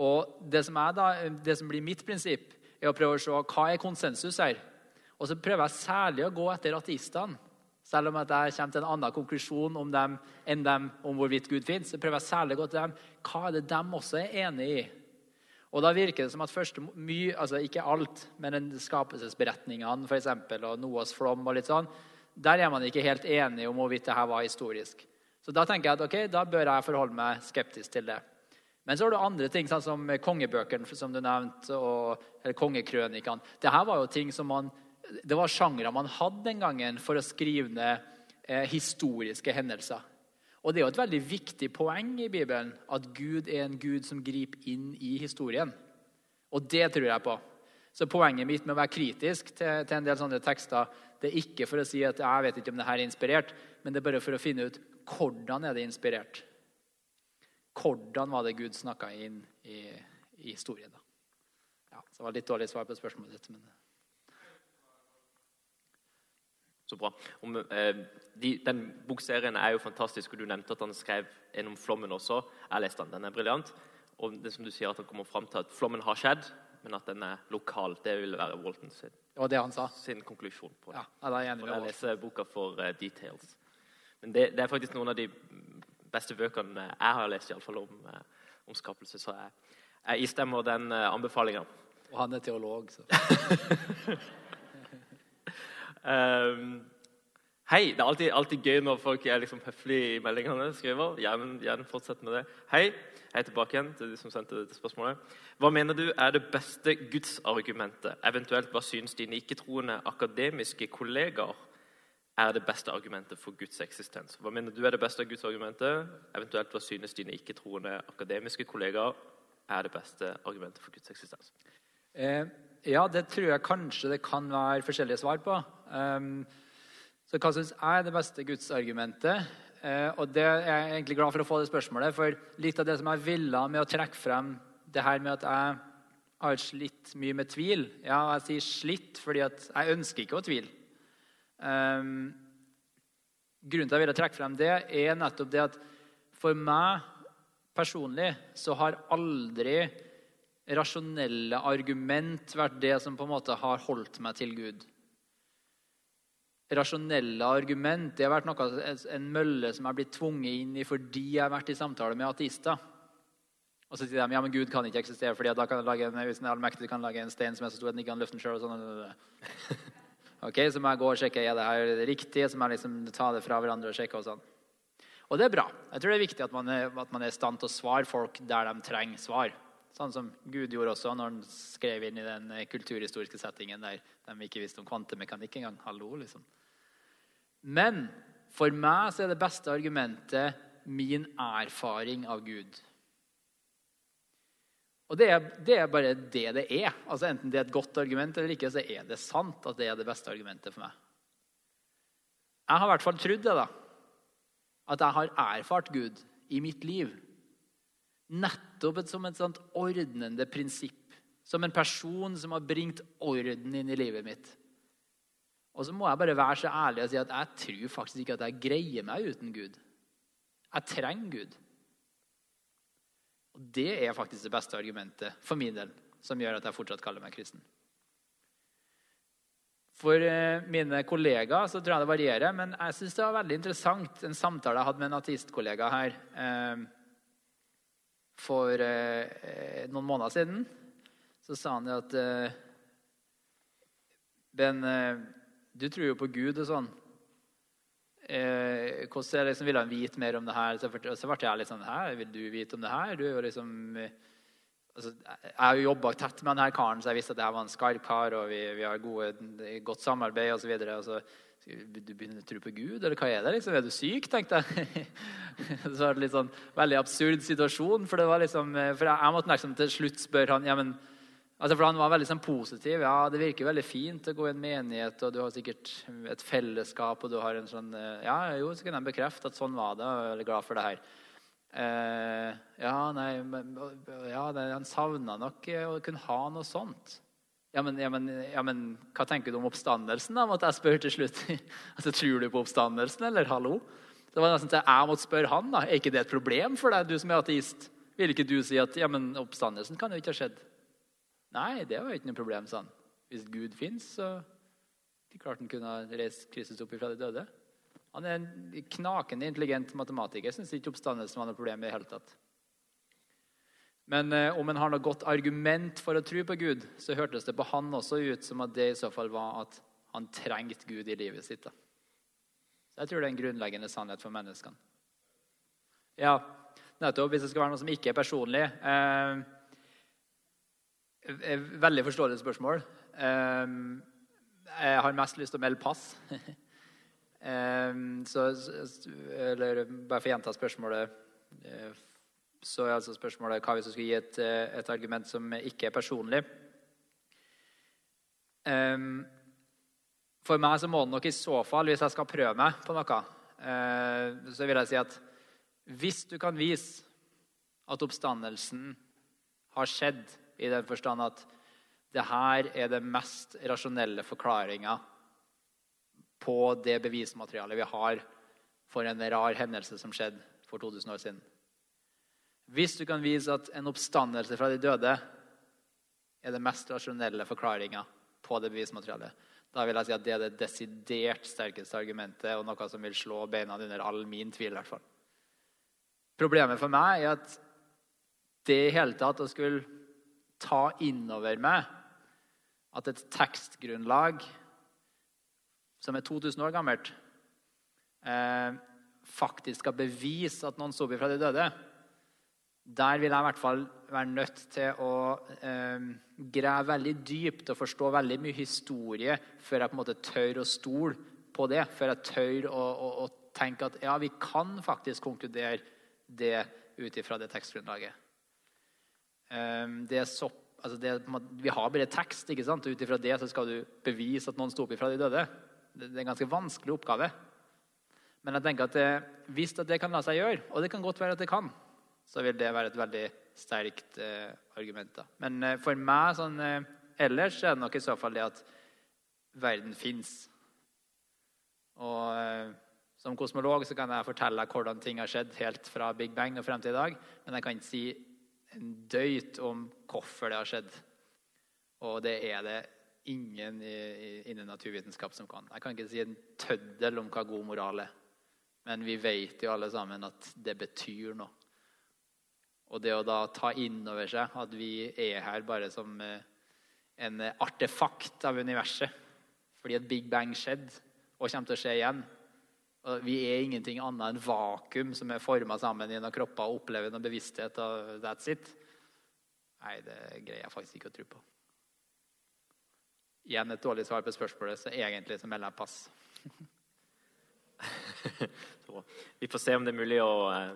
Og det som, da, det som, blir mitt prinsipp, er å prøve å se hva er konsensus her. Og så prøver jeg særlig å gå etter ateistene. Selv om jeg kommer til en annen konklusjon om dem enn dem om hvorvidt Gud finnes, Så prøver jeg særlig å gå til dem. Hva er det de også er enig i? Og da virker det som at første mye, altså Ikke alt, men skapelsesberetningene for eksempel, og Noas flom og litt sånn, der er man ikke helt enig om hvorvidt det her var historisk. Så da tenker jeg at ok, da bør jeg forholde meg skeptisk til det. Men så har du andre ting, sånn som kongebøkene som du nevnte, og, eller kongekrønikene. Dette var jo ting som man, det var sjangre man hadde den gangen for å skrive ned eh, historiske hendelser. Og Det er jo et veldig viktig poeng i Bibelen at Gud er en Gud som griper inn i historien. Og det tror jeg på. Så Poenget mitt med å være kritisk til, til en del sånne tekster det er ikke for å si at jeg vet ikke om det her er inspirert, men det er bare for å finne ut hvordan er det inspirert. Hvordan var det Gud snakka inn i, i historien? da? Ja, så det var litt dårlig svar på spørsmålet ditt. men... Så bra. Om, eh, de, den bokserien er jo fantastisk, og du nevnte at han skrev en om flommen også. Jeg leste den, den er briljant. Og det som du sier, at han kommer fram til at flommen har skjedd, men at den er lokal. Det vil være Walton sin, og det han sa. sin konklusjon på det. Ja, ja, er enig med jeg leser boka for uh, details. Men det, det, er faktisk noen av de beste bøkene jeg har lest i alle fall om, eh, om skapelse. Så jeg, jeg istemmer den uh, anbefalinga. Og han er teolog, så um, Hei. Det er alltid, alltid gøy når folk er liksom høflige i meldingene. skriver. Gjerne, gjerne fortsett med det. Hei. Jeg er tilbake igjen til de som sendte dette spørsmålet. Hva mener du er det beste gudsargumentet? Eventuelt hva syns dine ikke-troende akademiske kollegaer er det beste argumentet for Guds eksistens? Hva mener du er det beste av Guds argumentet? Eventuelt hva synes dine ikke-troende akademiske kollegaer er det beste argumentet for Guds eksistens? Eh, ja, det tror jeg kanskje det kan være forskjellige svar på. Um, så hva syns jeg er det beste gudsargumentet? Eh, og det er jeg egentlig glad for å få det spørsmålet, for litt av det som jeg ville med å trekke frem det her med at jeg har slitt mye med tvil Ja, jeg sier slitt fordi at jeg ønsker ikke å tvile. Um, grunnen til at jeg ville trekke frem det, er nettopp det at for meg personlig så har aldri rasjonelle argument vært det som på en måte har holdt meg til Gud. Rasjonelle argument det har vært noe, en mølle som jeg har blitt tvunget inn i fordi jeg har vært i samtale med ateister. Og så sier de ja, men Gud kan ikke eksistere, fordi da kan jeg lage en, hvis den allmektige kan lage en stein som er så stor at den ikke kan løfte den sjøl. Ok, Så må jeg gå og sjekke er det her riktig, så må jeg liksom ta det fra hverandre og sjekke. Og sånn. Og det er bra. Jeg tror det er viktig at man er, at man er i stand til å svare folk der de trenger svar. Sånn som Gud gjorde også når han skrev inn i den kulturhistoriske settingen der de ikke visste om kvantemekanikk engang. Hallo, liksom. Men for meg så er det beste argumentet min erfaring av Gud. Og det er, det er, bare det det er. Altså Enten det er et godt argument eller ikke, så er det sant at det er det beste argumentet for meg. Jeg har i hvert fall trodd det, da. At jeg har erfart Gud i mitt liv. Nettopp som et sånt ordnende prinsipp. Som en person som har bringt orden inn i livet mitt. Og så må jeg bare være så ærlig og si at jeg tror faktisk ikke at jeg greier meg uten Gud. Jeg trenger Gud. Og Det er faktisk det beste argumentet for min del, som gjør at jeg fortsatt kaller meg kristen. For eh, mine kollegaer så tror jeg det varierer, men jeg syns det var veldig interessant en samtale jeg hadde med en ateistkollega her eh, for eh, noen måneder siden. Så sa han at eh, Ben, eh, du tror jo på Gud og sånn eh, hvordan jeg liksom ville han vite mer om det her. Så, så ble jeg litt sånn Hæ, vil du vite om det her? Du er jo liksom eh, altså, Jeg har jo jobba tett med denne karen, så jeg visste at her var en skarp kar, og vi, vi har gode, godt samarbeid osv. Og, og så du begynner å tro på Gud, eller hva er det? liksom? Er du syk? tenkte jeg. så var det litt sånn veldig absurd situasjon. For, det var liksom, eh, for jeg, jeg måtte liksom til slutt spørre han ja, men Altså for Han var veldig sånn positiv. Ja, Det virker veldig fint å gå i en menighet, og du har sikkert et fellesskap. og du har en sånn, eh, Ja, jo, så kan han bekrefte at sånn var det. og Jeg er veldig glad for det her. Eh, ja, nei, ja, det, Han savna nok å kunne ha noe sånt. Ja men, ja, men, ja, men, hva tenker du om oppstandelsen? da, måtte jeg spørre til slutt. altså, Tror du på oppstandelsen, eller hallo? Det var nesten til jeg måtte spørre han. da, Er ikke det et problem for deg, du som er ateist? Vil ikke du si at ja, men oppstandelsen kan jo ikke ha skjedd? Nei, det var ikke noe problem, sa han. Hvis Gud fins, så de klart han kunne ha reist Kristus opp fra de døde. Han er en knakende intelligent matematiker. Syns ikke oppstandelsen var noe problem i det hele tatt. Men eh, om en har noe godt argument for å tro på Gud, så hørtes det på han også ut som at det i så fall var at han trengte Gud i livet sitt. Da. Så jeg tror det er en grunnleggende sannhet for menneskene. Ja, nettopp. Hvis det skal være noe som ikke er personlig eh, Veldig forståelig spørsmål. Ehm, jeg har mest lyst til å melde pass. Ehm, så, eller bare for å gjenta spørsmålet eh, Så er altså spørsmålet hva hvis du skulle gi et, eh, et argument som ikke er personlig. Ehm, for meg så må det nok i så fall, hvis jeg skal prøve meg på noe, eh, så vil jeg si at hvis du kan vise at oppstandelsen har skjedd i den forstand at det her er det mest rasjonelle forklaringa på det bevismaterialet vi har for en rar hendelse som skjedde for 2000 år siden. Hvis du kan vise at en oppstandelse fra de døde er det mest rasjonelle forklaringa på det bevismaterialet, da vil jeg si at det er det desidert sterkeste argumentet og noe som vil slå beina under all min tvil. i hvert fall. Problemet for meg er at det i hele tatt å skulle ta innover meg at et tekstgrunnlag som er 2000 år gammelt, eh, faktisk skal bevise at noen sto opp fra de døde, der vil jeg i hvert fall være nødt til å eh, grave veldig dypt og forstå veldig mye historie før jeg på en måte tør å stole på det. Før jeg tør å, å, å tenke at ja, vi kan faktisk konkludere det ut ifra det tekstgrunnlaget. Eh, det er så, altså det, vi har bare tekst, ikke sant? og ut ifra det så skal du bevise at noen sto opp ifra de døde. Det, det er en ganske vanskelig oppgave. Men jeg tenker at det, hvis at det kan la seg gjøre, og det kan godt være at det kan, så vil det være et veldig sterkt eh, argument. Da. Men eh, for meg sånn, eh, ellers er det nok i så fall det at verden fins. Og eh, som kosmolog så kan jeg fortelle hvordan ting har skjedd helt fra Big Bang og frem til i dag, men jeg kan ikke si en døyt om hvorfor det har skjedd. Og det er det ingen innen naturvitenskap som kan. Jeg kan ikke si en tøddel om hva god moral er. Men vi vet jo alle sammen at det betyr noe. Og det å da ta inn over seg at vi er her bare som eh, en artefakt av universet fordi et big bang skjedde og kommer til å skje igjen. Vi er ingenting annet enn vakuum som er forma sammen i noen kropper og opplever noen bevissthet. og that's it. Nei, det greier jeg faktisk ikke å tro på. Igjen et dårlig svar på spørsmålet, så egentlig så melder jeg pass. vi får se om det er mulig å eh,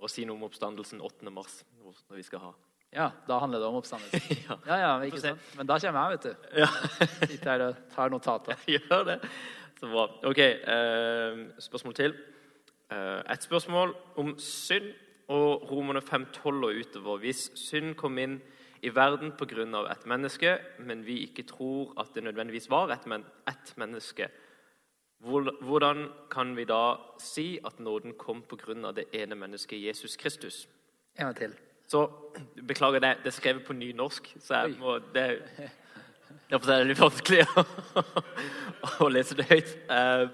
å si noe om oppstandelsen 8. mars. når vi skal ha. Ja, da handler det om oppstandelsen. ja. ja, ja, ikke sant? Men da kommer jeg, vet du. Ja. Sitter her og tar notater. Gjør det. Så bra. Ok, eh, spørsmål til. Eh, et spørsmål om synd og Romerne 5,12 og utover. Hvis synd kom inn i verden pga. et menneske, men vi ikke tror at det nødvendigvis var et, men et menneske, hvordan kan vi da si at nåden kom pga. det ene mennesket Jesus Kristus? En gang til. Så, Beklager, det, det er skrevet på nynorsk, så jeg må, det, det er litt vanskelig å, lese det høyt. Uh,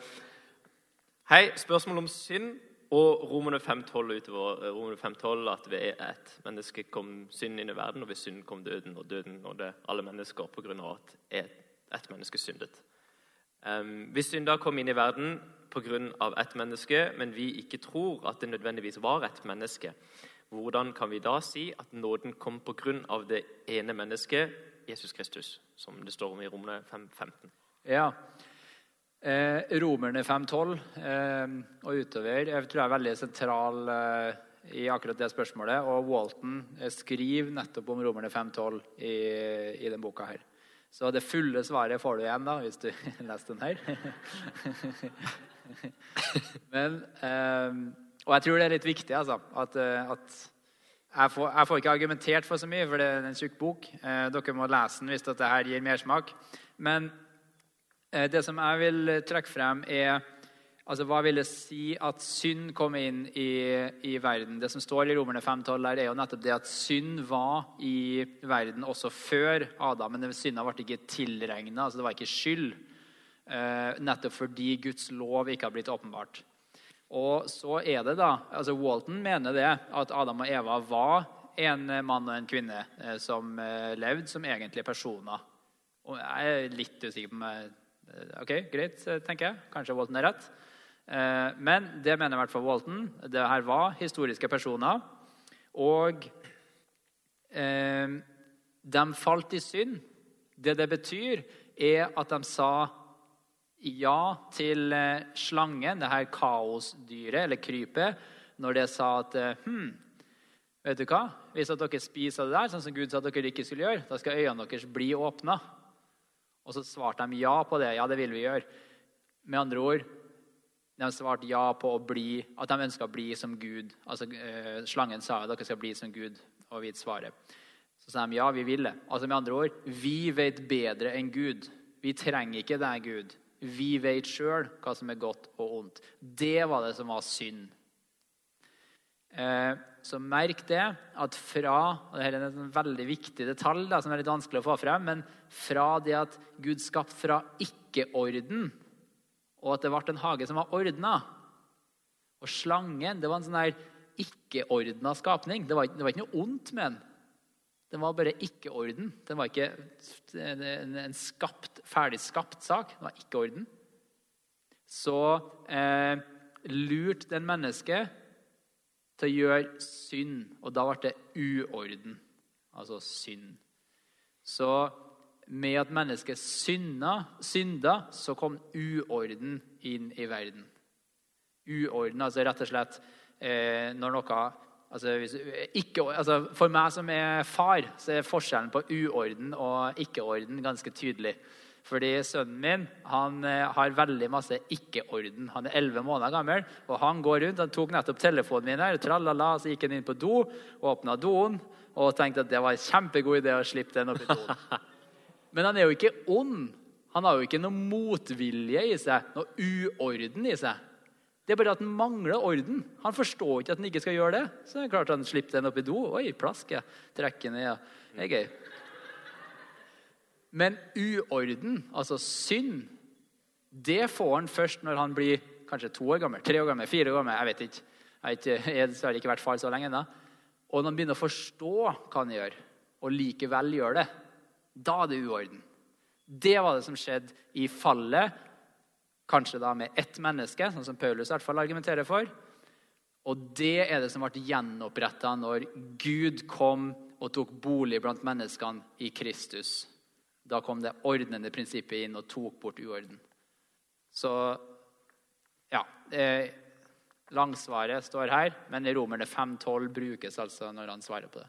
hei, spørsmål om synd og Romerne 5,12 utover Romerne 5,12 at ved et menneske kom synd inn i verden, og ved synd kom døden, og døden nådde alle mennesker på grunn av at et, et menneske syndet. Um, hvis synder kom inn i verden pga. ett menneske, men vi ikke tror at det nødvendigvis var et menneske, hvordan kan vi da si at nåden kom pga. det ene mennesket, Jesus Kristus, som det står om i Romerne 5.15? Ja. Eh, romerne 5.12 eh, og utover jeg tror jeg er veldig sentral eh, i akkurat det spørsmålet. Og Walton eh, skriver nettopp om Romerne 5.12 i, i denne boka. her. Så det fulle svaret får du igjen da, hvis du leser den her. Men, um, og jeg tror det er litt viktig altså, at, eh, at jeg, får, jeg, får, ikke argumentert for så mye, for det er en tjukk bok. Eh, dere må lese den hvis dette her gir mersmak. Men eh, det som jeg vil trekke frem, er Altså, Hva vil det si at synd kom inn i, i verden? Det som står i Romerne 5,12, er jo nettopp det at synd var i verden også før Adam. Men synda ble ikke tilregna, altså det var ikke skyld. Eh, nettopp fordi Guds lov ikke har blitt åpenbart. Og så er det da, altså Walton mener det, at Adam og Eva var en mann og en kvinne eh, som eh, levde som egentlige personer. Og jeg er litt usikker på meg. Eh, ok, greit, tenker jeg. Kanskje Walton er rett. Men det mener i hvert fall Walton. Det her var historiske personer. Og de falt i synd. Det det betyr, er at de sa ja til eh, slangen, det her kaosdyret, eller krypet, når det sa at hm, vet du hva? Hvis dere spiser det der, sånn som Gud sa at dere ikke skulle gjøre, da skal øynene deres bli åpna. Og så svarte de ja på det. Ja, det vil vi gjøre. Med andre ord, de svarte ja på bli, at de ønska å bli som Gud. Altså, eh, Slangen sa at dere skal bli som Gud, og vite svaret. Så sa de ja, vi vil det. Altså Med andre ord, vi vet bedre enn Gud. Vi trenger ikke deg, Gud. Vi vet sjøl hva som er godt og ondt. Det var det som var synd. Eh, så merk det at fra og Dette er en veldig viktig detalj da, som er litt vanskelig å få frem. Men fra det at Gud skapte fra ikke-orden og at det ble en hage som var ordna. Og slangen det var en sånn ikke-ordna skapning. Det var, det var, ikke noe ondt med den. Den var bare ikke-orden. Den var ikke en, skapt, ferdig skapt sak. Den var ikke-orden. Så eh, lurt den mennesket til å gjøre synd. Og da ble det uorden. Altså synd. Så med at mennesket synda, synda, så kom uorden inn i verden. Uorden, altså rett og slett eh, når noe altså, hvis, ikke, altså, For meg som er far, så er forskjellen på uorden og ikke-orden ganske tydelig. Fordi sønnen min han eh, har veldig masse ikke-orden. Han er 11 måneder gammel, og han går rundt. Han tok nettopp telefonen min her, tralala, så gikk han inn på do, åpna doen og tenkte at det var en kjempegod idé å slippe den opp i doen. Men han er jo ikke ond. Han har jo ikke noe motvilje i seg, noe uorden i seg. Det er bare at han mangler orden. Han forstår ikke at han ikke skal gjøre det. Så det er klart han slipper den opp i do. Oi, plask, jeg trekker ned. Det er gøy. Men uorden, altså synd, det får han først når han blir kanskje to år gammel, tre år gammel, fire år gammel. Jeg vet ikke. Jeg har ikke vært far så lenge ennå. Og når han begynner å forstå hva han gjør, og likevel gjør det, da er det uorden. Det var det som skjedde i fallet, kanskje da med ett menneske, sånn som Paulus i hvert fall argumenterer for. Og det er det som ble gjenoppretta når Gud kom og tok bolig blant menneskene i Kristus. Da kom det ordnende prinsippet inn og tok bort uorden. Så ja eh, Langsvaret står her, men i Romerne 5,12 brukes altså når han svarer på det.